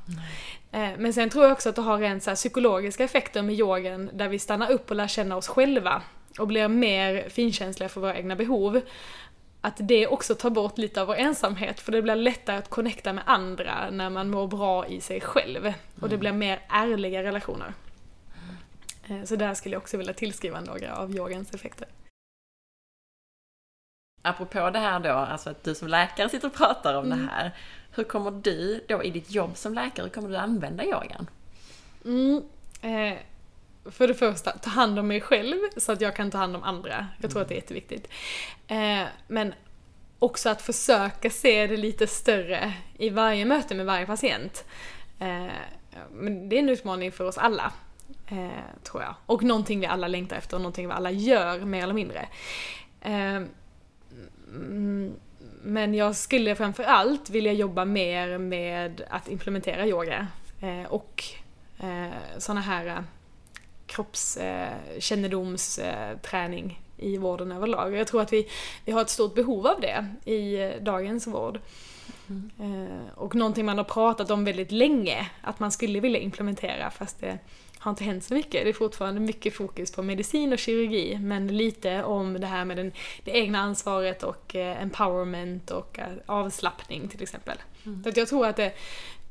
Eh, Men sen tror jag också att det har rent så psykologiska effekter med yogan där vi stannar upp och lär känna oss själva och blir mer finkänsliga för våra egna behov. Att det också tar bort lite av vår ensamhet för det blir lättare att connecta med andra när man mår bra i sig själv. Och det blir mer ärliga relationer. Eh, Så där skulle jag också vilja tillskriva några av yogans effekter. Apropå det här då, alltså att du som läkare sitter och pratar om Mm. det här. Hur kommer du då i ditt jobb som läkare, hur kommer du använda yogan? Mm. Eh, för det första, ta hand om mig själv så att jag kan ta hand om andra. Jag tror att det är jätteviktigt. Eh, men också att försöka se det lite större i varje möte med varje patient. Eh, men det är en utmaning för oss alla, eh, tror jag. Och någonting vi alla längtar efter och någonting vi alla gör mer eller mindre. Eh, mm, men jag skulle framför allt vilja jobba mer med att implementera yoga eh, och eh, sådana här kroppskännedomsträning i vården överlag. Jag tror att vi, vi har ett stort behov av det i dagens vård. Mm. Och någonting man har pratat om väldigt länge, att man skulle vilja implementera fast det har inte hänt så mycket. Det är fortfarande mycket fokus på medicin och kirurgi, men lite om det här med den, det egna ansvaret och eh, empowerment och avslappning till exempel. Mm. Så jag tror att det,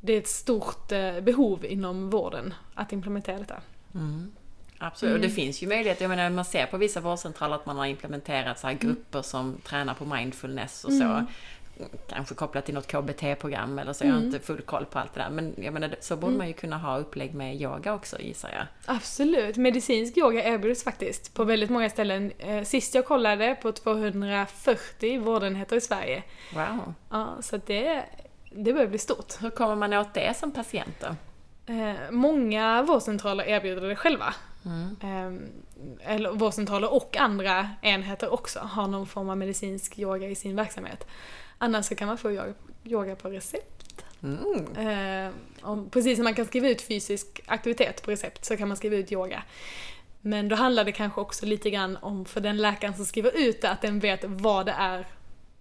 det är ett stort behov inom vården att implementera detta. Mm. Absolut, mm. och det finns ju möjlighet, jag menar man ser på vissa vårdcentraler att man har implementerat så här mm. grupper som tränar på mindfulness och så. Mm. Kanske kopplat till något KBT-program eller så, jag har mm. inte full koll på allt det där. Men jag menar, så borde mm. man ju kunna ha upplägg med yoga också gissar jag. Absolut, medicinsk yoga erbjuds faktiskt på väldigt många ställen. Eh, sist jag kollade på 240 vårdenheter i Sverige. Wow. Ja, så det, det börjar bli stort. Hur kommer man åt det som patient då? Eh, många vårdcentraler erbjuder det själva. Mm. Eh, eller vårdcentraler och andra enheter också har någon form av medicinsk yoga i sin verksamhet. Annars så kan man få yoga, yoga på recept. Mm. Eh, och precis som man kan skriva ut fysisk aktivitet på recept så kan man skriva ut yoga. Men då handlar det kanske också lite grann om för den läkaren som skriver ut det, att den vet vad det är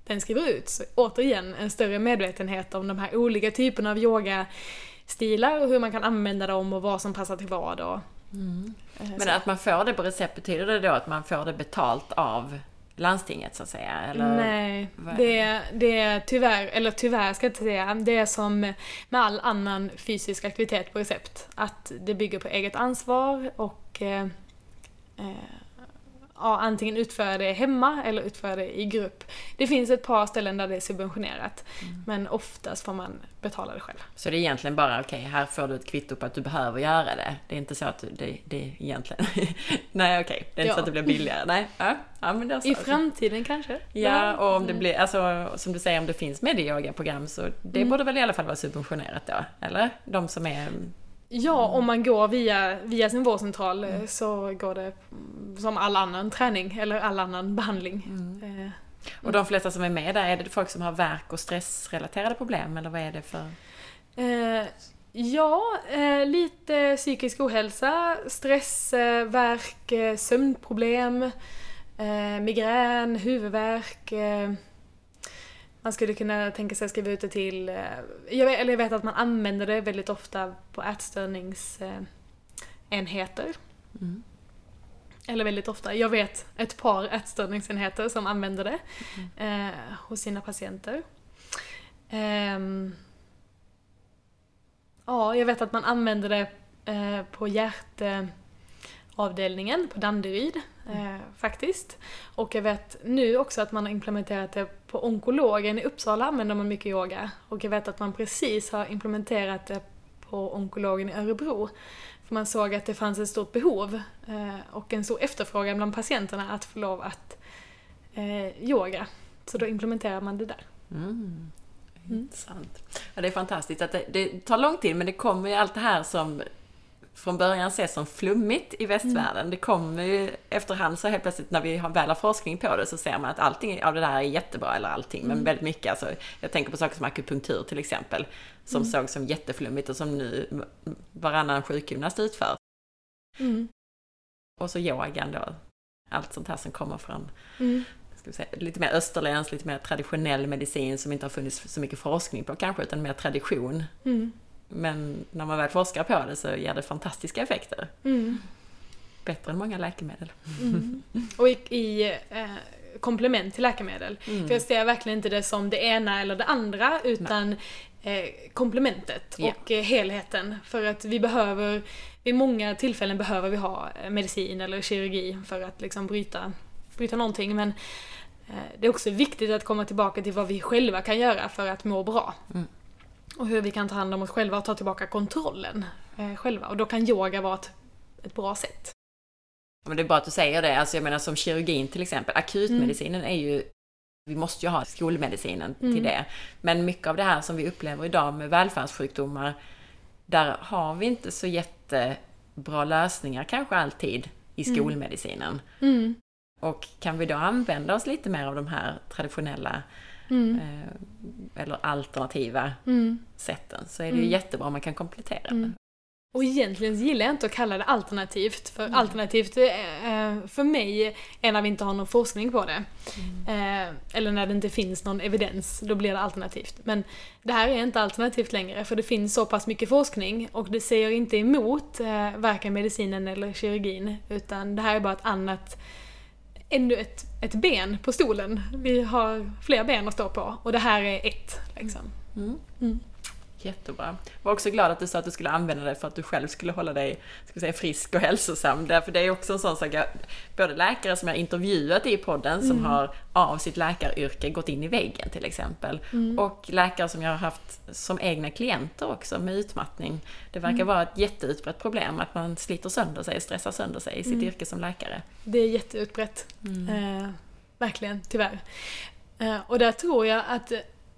den skriver ut. Så återigen, en större medvetenhet om de här olika typerna av yogastilar och hur man kan använda dem och vad som passar till vad. Och, mm. Men att man får det på recept, betyder det då att man får det betalt av landstinget så att säga? Eller? Nej, det, det är tyvärr, eller tyvärr ska jag inte säga, det är som med all annan fysisk aktivitet på recept. Att det bygger på eget ansvar och eh, eh ja, antingen utföra det hemma eller utföra det i grupp. Det finns ett par ställen där det är subventionerat, mm. men oftast får man betala det själv. Så det är egentligen bara, okej, okay, här får du ett kvitto på att du behöver göra det. Det är inte så att det, det är egentligen... Nej, okej, okay. det är inte ja. så att det blir billigare. Nej, ja, ja men det så. I framtiden kanske? Ja, och om det blir, alltså som du säger, om det finns medieyoga-program så det mm. borde väl i alla fall vara subventionerat då? Eller? De som är Ja, om man går via, via sin vårdcentral mm. så går det som all annan träning eller all annan behandling. Mm. Eh, och de flesta som är med där, är det folk som har verk och stressrelaterade problem eller vad är det för? Eh, ja, eh, lite psykisk ohälsa, stress, eh, värk, eh, sömnproblem, eh, migrän, huvudvärk man skulle kunna tänka sig att skriva ut det till, eh, jag vet, eller jag vet att man använder det väldigt ofta på ätstörningsenheter. Mm. Eller väldigt ofta. Jag vet ett par ätstörningsenheter som använder det mm. eh, hos sina patienter. Eh, ja, jag vet att man använder det eh, på hjärt avdelningen på Danderyd eh, faktiskt. Och jag vet nu också att man har implementerat det på onkologen i Uppsala använder man mycket yoga. Och jag vet att man precis har implementerat det på onkologen i Örebro. För man såg att det fanns ett stort behov eh, och en stor efterfrågan bland patienterna att få lov att eh, yoga. Så då implementerar man det där. Mm. Intressant. Ja, det är fantastiskt att det, det, tar lång tid men det kommer ju allt det här som från början ses som flummigt i västvärlden. Mm. Det kommer ju efterhand så helt plötsligt när vi har väl har forskning på det så ser man att allting av det där är jättebra, eller allting, mm. men väldigt mycket. Alltså, jag tänker på saker som akupunktur till exempel, som mm. sågs som jätteflummigt och som nu varannan sjukgymnast utför. Mm. Och så yogan då, allt sånt här som kommer från mm. säga, lite mer österländsk, lite mer traditionell medicin som inte har funnits så mycket forskning på kanske, utan mer tradition. Mm. Men när man väl forskar på det så ger det fantastiska effekter. Mm. Bättre än många läkemedel. Mm. Och i, i eh, komplement till läkemedel. Mm. För jag ser verkligen inte det som det ena eller det andra utan eh, komplementet ja. och eh, helheten. För att vi behöver, vid många tillfällen behöver vi ha eh, medicin eller kirurgi för att liksom bryta, bryta någonting. Men eh, det är också viktigt att komma tillbaka till vad vi själva kan göra för att må bra. Mm. Och hur vi kan ta hand om oss själva och ta tillbaka kontrollen eh, själva. Och då kan yoga vara ett, ett bra sätt. Men det är bra att du säger det. Alltså jag menar som kirurgin till exempel, akutmedicinen mm. är ju vi måste ju ha skolmedicinen mm. till det. Men mycket av det här som vi upplever idag med välfärdssjukdomar där har vi inte så jättebra lösningar kanske alltid i skolmedicinen. Mm. Och kan vi då använda oss lite mer av de här traditionella Mm. eh, eller alternativa Mm. sätten så är det ju Mm. jättebra om man kan komplettera Mm. det. Och egentligen gillar jag inte att kalla det alternativt, för Mm. alternativt eh, för mig är när vi inte har någon forskning på det. Eh, eller när det inte finns någon evidens, då blir det alternativt. Men det här är inte alternativt längre, för det finns så pass mycket forskning och det säger inte emot eh, varken medicinen eller kirurgin, utan det här är bara ett annat ännu ett, ett ben på stolen. Vi har fler ben att stå på och det här är ett. Liksom. Mm. Mm. Jättebra. Jag var också glad att du sa att du skulle använda det för att du själv skulle hålla dig ska säga, frisk och hälsosam. Därför det är också en sån sak, jag, både läkare som jag intervjuat i podden som har av sitt läkaryrke gått in i väggen till exempel. Och läkare som jag har haft som egna klienter också med utmattning. Det verkar vara ett jätteutbrett problem att man sliter sönder sig, stressar sönder sig i sitt yrke som läkare. Det är jätteutbrett. Eh, verkligen, tyvärr. Eh, och där tror jag att,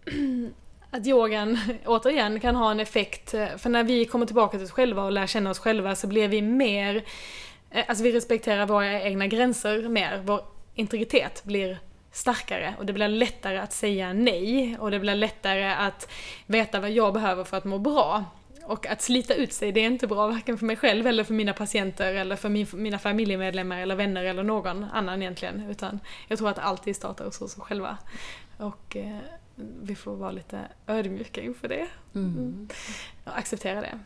att yogan återigen kan ha en effekt. Eh, för när vi kommer tillbaka till oss själva och lär känna oss själva så blir vi mer... Eh, alltså vi respekterar våra egna gränser mer. Vår integritet blir starkare och det blir lättare att säga nej och det blir lättare att veta vad jag behöver för att må bra. Och att slita ut sig, det är inte bra varken för mig själv eller för mina patienter eller för min, mina familjemedlemmar eller vänner eller någon annan egentligen. Utan jag tror att det alltid startar hos oss själva. Och eh, vi får vara lite ödmjuka inför det. Mm. Och acceptera det.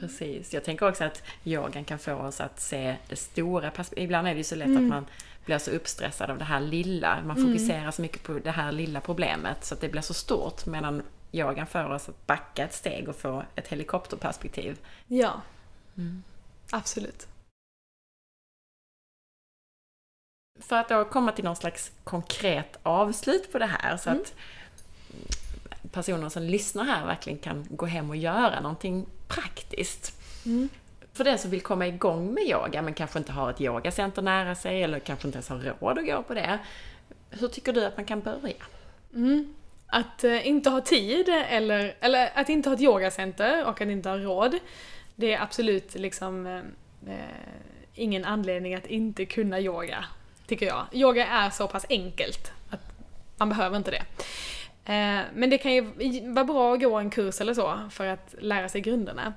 Precis. Jag tänker också att yogan kan få oss att se det stora perspektivet. Ibland är det ju så lätt Mm. att man blir så uppstressad av det här lilla. Man fokuserar så mycket på det här lilla problemet så att det blir så stort. Medan yogan får oss att backa ett steg och få ett helikopterperspektiv. Ja, Mm. absolut. För att då komma till någon slags konkret avslut på det här så Mm. att personer som lyssnar här verkligen kan gå hem och göra någonting praktiskt. Mm. För den som vill komma igång med yoga men kanske inte har ett yogacenter nära sig eller kanske inte ens har råd att gå på det. Hur tycker du att man kan börja? Mm. Att eh, inte ha tid eller, eller att inte ha ett yogacenter och att inte ha råd. Det är absolut liksom eh, eh, ingen anledning att inte kunna yoga, tycker jag. Yoga är så pass enkelt att man behöver inte det. Eh, men det kan ju vara bra att gå en kurs eller så för att lära sig grunderna.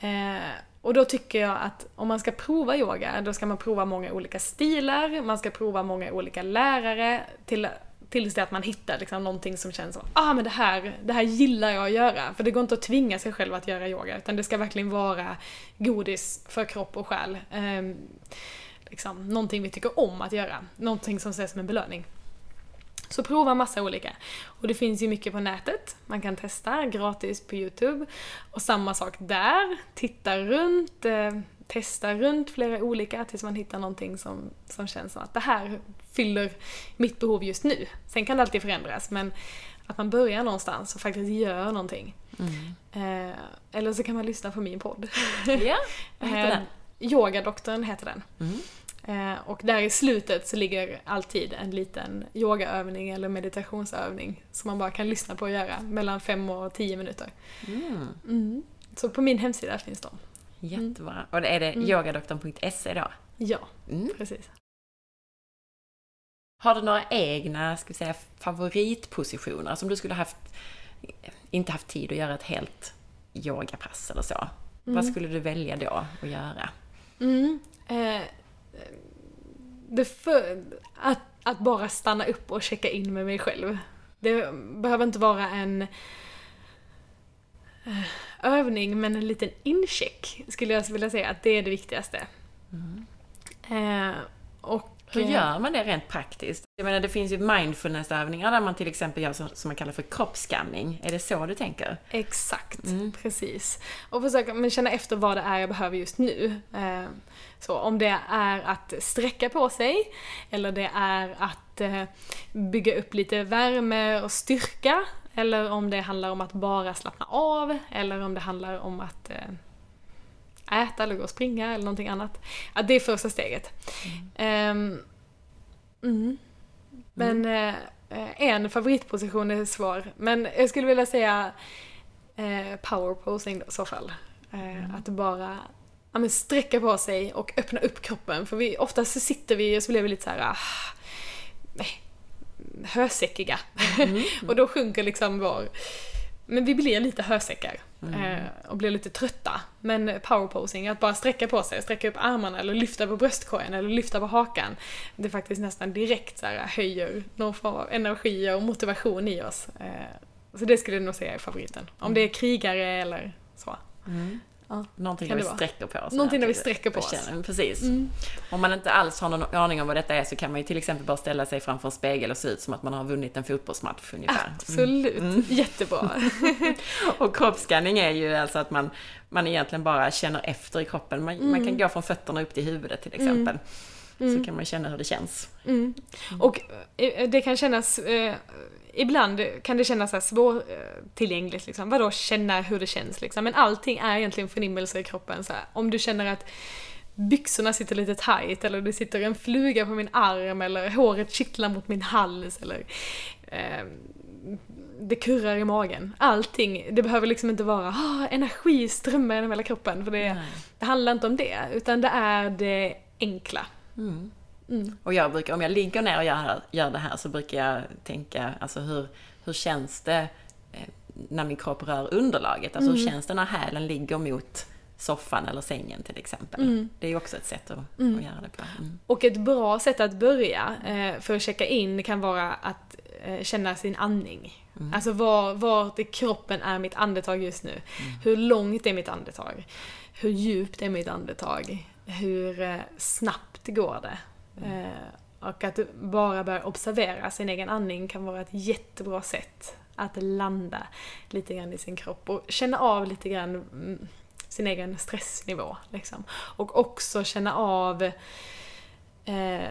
Eh, och då tycker jag att om man ska prova yoga, då ska man prova många olika stilar, man ska prova många olika lärare till, tills det att man hittar liksom någonting som känns som ah men det här, det här gillar jag att göra. För det går inte att tvinga sig själv att göra yoga, utan det ska verkligen vara godis för kropp och själ. Eh, liksom, någonting vi tycker om att göra, någonting som ses som en belöning. Så prova massa olika. Och det finns ju mycket på nätet. Man kan testa gratis på Youtube. Och samma sak där. Titta runt, eh, testa runt flera olika tills man hittar någonting som, som känns som att det här fyller mitt behov just nu. Sen kan det alltid förändras men att man börjar någonstans och faktiskt gör någonting. Eh, eller så kan man lyssna på min podd. Ja, vad heter den? Eh, Yogadoktorn heter den. Mm. Eh, och där i slutet så ligger alltid en liten yogaövning eller meditationsövning som man bara kan lyssna på och göra mellan fem och tio minuter. Mm. Mm. Så på min hemsida finns de. Jättebra. Och är det yogadoktorn.se då? Ja, Mm. precis. Har du några egna, ska vi säga, favoritpositioner som du skulle haft, inte haft tid att göra ett helt yogapass eller så? Vad skulle du välja då att göra? Mm. Eh, för, att, att bara stanna upp och checka in med mig själv. Det behöver inte vara en eh, övning, men en liten incheck skulle jag vilja säga att det är det viktigaste. Eh, och, Hur gör man det rent praktiskt? Jag menar, det finns ju mindfulnessövningar där man till exempel gör så, som man kallar för kroppsskanning. Är det så du tänker? Exakt, Mm. precis. Och försöka men känna efter vad det är jag behöver just nu. Eh, så om det är att sträcka på sig, eller det är att eh, bygga upp lite värme och styrka, eller om det handlar om att bara slappna av, eller om det handlar om att eh, äta eller gå och springa eller någonting annat. Att det är första steget. Ehm, mm. Men eh, eh, en favoritposition är svår. Men jag skulle vilja säga eh, power posing då, i så fall. Eh, Att bara ja, men sträcka på sig och öppna upp kroppen. För vi, oftast så sitter vi och så blir vi lite så här, ah, nej, hösäckiga. och då sjunker liksom vår... Men vi blir lite hösäckar eh, och blir lite trötta. Men powerposing, att bara sträcka på sig, sträcka upp armarna eller lyfta på bröstkorgen eller lyfta på hakan. Det faktiskt nästan direkt så här, höjer någon form av energi och motivation i oss. Eh, så det skulle jag nog säga är favoriten. Om det är krigare eller så. Ja. Någonting Kan där vi vara? sträcker på oss. Någonting där vi här, sträcker på oss. Mm. Precis. Om man inte alls har någon aning om vad detta är så kan man ju till exempel bara ställa sig framför en spegel och se ut som att man har vunnit en fotbollsmatch ungefär. Absolut, jättebra. Och kroppsskanning är ju alltså att man, man egentligen bara känner efter i kroppen. Man, man Mm. kan gå från fötterna upp till huvudet till exempel. Så kan man känna hur det känns. Mm. Och eh, det kan kännas, eh, ibland kan det kännas så här svårtillgängligt liksom. Vadå känna hur det känns liksom? Men allting är egentligen förnimmelser i kroppen så här. Om du känner att byxorna sitter lite tight eller det sitter en fluga på min arm eller håret kittlar mot min hals eller eh, det kurrar i magen. Allting, det behöver liksom inte vara ah, energi strömmar genom hela kroppen för det, det handlar inte om det utan det är det enkla. Mm. Mm. Och jag brukar, om jag ligger ner och gör, gör det här så brukar jag tänka, alltså hur, hur känns det eh, när min kropp rör underlaget? Alltså Mm. hur känns det när hälen ligger mot soffan eller sängen till exempel? Mm. Det är ju också ett sätt att, att göra det på. Mm. Och ett bra sätt att börja eh, för att checka in kan vara att eh, känna sin andning. Alltså var, vart i kroppen är mitt andetag just nu? Hur långt är mitt andetag? Hur djupt är mitt andetag? Hur eh, snabbt går det? Eh, och att bara börja observera sin egen andning kan vara ett jättebra sätt att landa lite grann i sin kropp och känna av lite grann mm, sin egen stressnivå. Liksom. Och också känna av eh,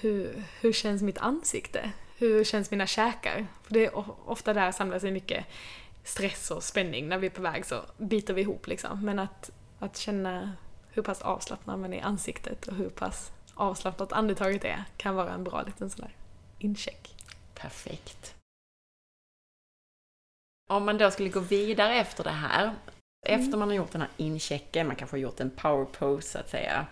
hur, hur känns mitt ansikte? Hur känns mina käkar? För det är ofta där samlas sig mycket stress och spänning. När vi är på väg så biter vi ihop liksom. Men att, att känna hur pass avslappnad man är i ansiktet och hur pass avslappnat andetaget är kan vara en bra liten sån där incheck. Perfekt. Om man då skulle gå vidare efter det här, efter man har gjort den här inchecken, man kanske har gjort en power pose så att säga.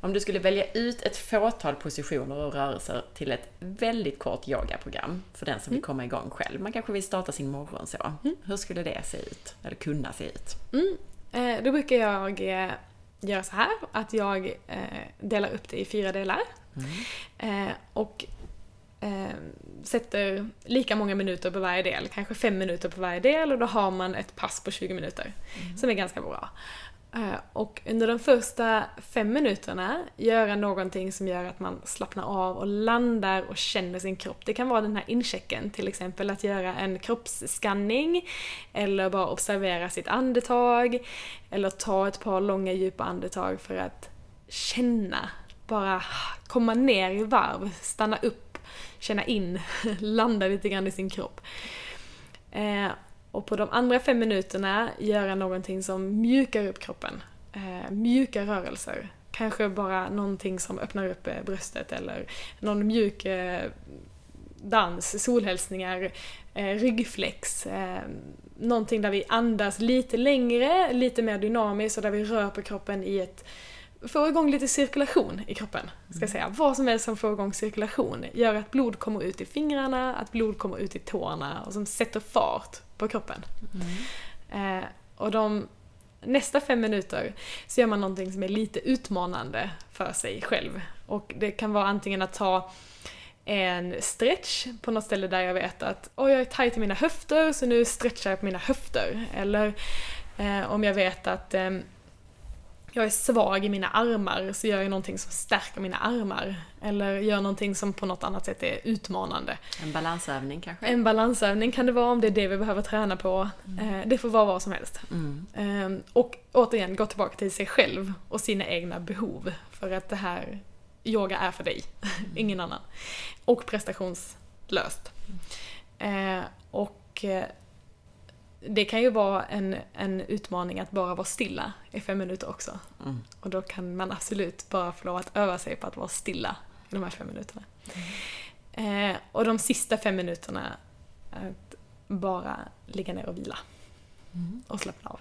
Om du skulle välja ut ett fåtal positioner och rörelser till ett väldigt kort yogaprogram för den som vill komma igång själv. Man kanske vill starta sin morgon så. Hur skulle det se ut? Eller kunna se ut? Mm. Eh, då brukar jag göra så här att jag eh, delar upp det i fyra delar. Eh, och eh, sätter lika många minuter på varje del, kanske fem minuter på varje del och då har man ett pass på 20 minuter som är ganska bra. Eh, och under de första fem minuterna göra någonting som gör att man slappnar av och landar och känner sin kropp. Det kan vara den här inchecken, till exempel att göra en kroppsskanning eller bara observera sitt andetag eller ta ett par långa djupa andetag för att känna, bara komma ner i varv, stanna upp, känna in, landa lite grann i sin kropp. Eh, och på de andra fem minuterna göra någonting som mjukar upp kroppen. Eh, mjuka rörelser. Kanske bara någonting som öppnar upp eh, bröstet eller någon mjuk eh, dans, solhälsningar, eh, ryggflex. Eh, någonting där vi andas lite längre, lite mer dynamiskt och där vi rör på kroppen i ett få igång lite cirkulation i kroppen. Ska jag säga. Vad som helst som får igång cirkulation gör att blod kommer ut i fingrarna, att blod kommer ut i tårna och som sätter fart på kroppen. Eh, och de nästa fem minuter så gör man någonting som är lite utmanande för sig själv. Och det kan vara antingen att ta en stretch på något ställe där jag vet att oh, jag är tajt i mina höfter så nu stretchar jag på mina höfter. Eller eh, om jag vet att eh, jag är svag i mina armar så gör jag någonting som stärker mina armar. Eller gör någonting som på något annat sätt är utmanande. En balansövning kanske? En balansövning kan det vara om det är det vi behöver träna på. Eh, Det får vara vad som helst. Mm. Eh, Och återigen, gå tillbaka till sig själv och sina egna behov. För att det här, yoga är för dig, ingen annan. Och prestationslöst. Eh, Och eh, det kan ju vara en, en utmaning att bara vara stilla i fem minuter också. Mm. Och då kan man absolut bara få lov att öva sig på att vara stilla i de här fem minuterna. Eh, och de sista fem minuterna att bara ligga ner och vila. Och slappna av.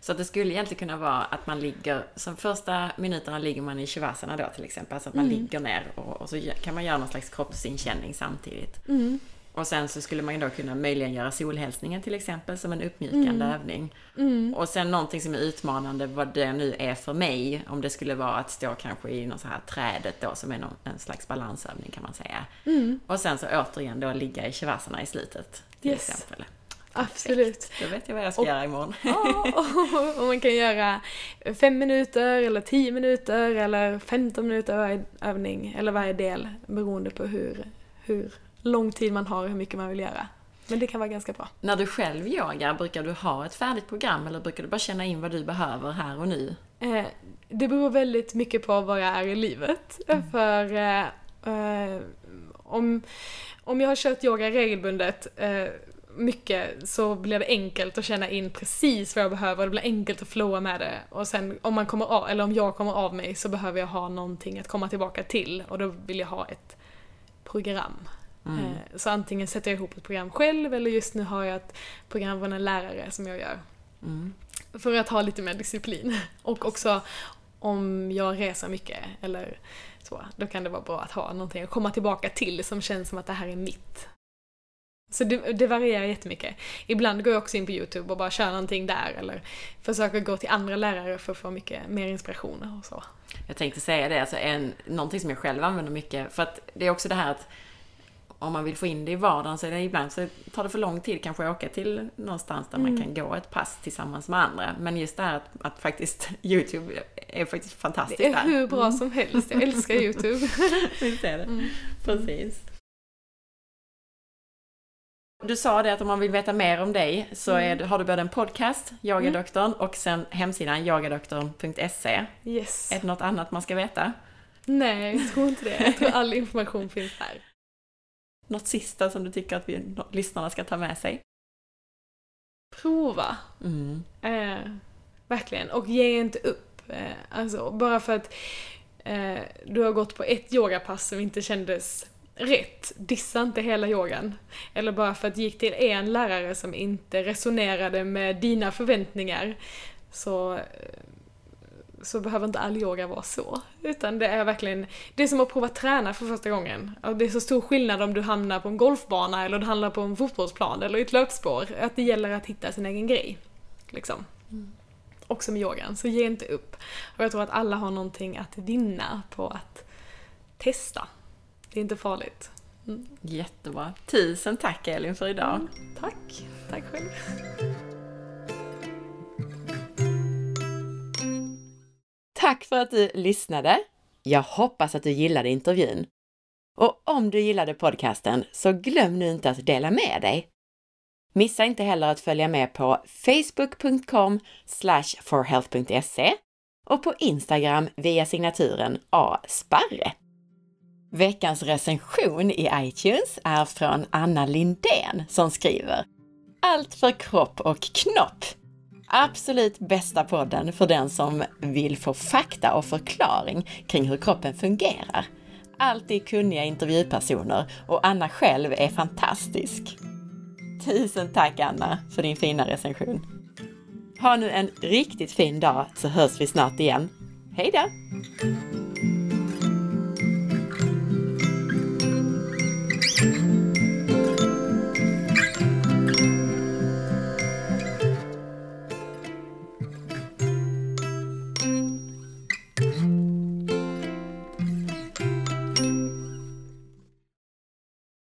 Så det skulle egentligen kunna vara att man ligger, som första minuterna ligger man i shavasana då till exempel, alltså att man ligger ner och, och, så kan man göra någon slags kroppsinkänning samtidigt. Mm. Och sen så skulle man ju då kunna möjligen göra solhälsningen till exempel som en uppmjukande övning. Mm. Och sen någonting som är utmanande, vad det nu är för mig, om det skulle vara att stå kanske i något så här trädet då som är någon, en slags balansövning kan man säga. Mm. Och sen så återigen då ligga i shavasana i slutet till Yes. exempel. Absolut. Då vet jag vad jag ska Och- göra imorgon. Ja, och man kan göra fem minuter eller tio minuter eller 15 minuter varje övning eller varje del beroende på hur, hur lång tid man har och hur mycket man vill göra. Men det kan vara ganska bra. När du själv yogar, brukar du ha ett färdigt program eller brukar du bara känna in vad du behöver här och nu? Eh, det beror väldigt mycket på var jag är i livet. För eh, eh, om, om jag har kört yoga regelbundet eh, mycket så blir det enkelt att känna in precis vad jag behöver. Det blir enkelt att flowa med det. Och sen om man kommer av, eller om jag kommer av mig så behöver jag ha någonting att komma tillbaka till och då vill jag ha ett program. Eh, Så antingen sätter jag ihop ett program själv eller just nu har jag ett program från en lärare som jag gör. Mm. För att ha lite mer disciplin. Och också om jag reser mycket eller så, då kan det vara bra att ha någonting att komma tillbaka till som känns som att det här är mitt. Så det, det varierar jättemycket. Ibland går jag också in på YouTube och bara kör någonting där eller försöker gå till andra lärare för att få mycket mer inspiration och så. Jag tänkte säga det, alltså en, någonting som jag själv använder mycket, för att det är också det här att om man vill få in det i vardagen så är det ibland så tar det för lång tid kanske att åka till någonstans där man kan gå ett pass tillsammans med andra. Men just det här att, att faktiskt YouTube är faktiskt fantastiskt Det är där. hur bra som helst, jag älskar YouTube. Visst är det? Precis. Du sa det att om man vill veta mer om dig så är, det- har du både en podcast, Yogadoktorn, och sen hemsidan yogadoktorn.se. Yes. Är det något annat man ska veta? Nej, jag tror inte det. Jag tror all information finns där. Något sista som du tycker att vi, lyssnarna ska ta med sig? Prova. Mm. Eh, verkligen. Och ge inte upp. Eh, alltså, bara för att eh, du har gått på ett yogapass som inte kändes rätt, dissa inte hela yogan. Eller bara för att du gick till en lärare som inte resonerade med dina förväntningar så, eh, så behöver inte all yoga vara så. Utan det är verkligen, det är som att prova träna för första gången. Och det är så stor skillnad om du hamnar på en golfbana eller du hamnar på en fotbollsplan eller i ett löpspår. Att det gäller att hitta sin egen grej. Liksom. Också med yogan, så ge inte upp. Och jag tror att alla har någonting att vinna på att testa. Det är inte farligt. Mm. Jättebra. Tusen tack Elin för idag. Tack. Tack själv. Tack för att du lyssnade. Jag hoppas att du gillade intervjun. Och om du gillade podcasten så glöm nu inte att dela med dig. Missa inte heller att följa med på facebook.com forhealth.se och på Instagram via signaturen asparre. Veckans recension i iTunes är från Anna Lindén som skriver Allt för kropp och knopp. Absolut bästa podden för den som vill få fakta och förklaring kring hur kroppen fungerar. Alltid kunniga intervjupersoner och Anna själv är fantastisk. Tusen tack Anna för din fina recension. Ha nu en riktigt fin dag så hörs vi snart igen. Hej då!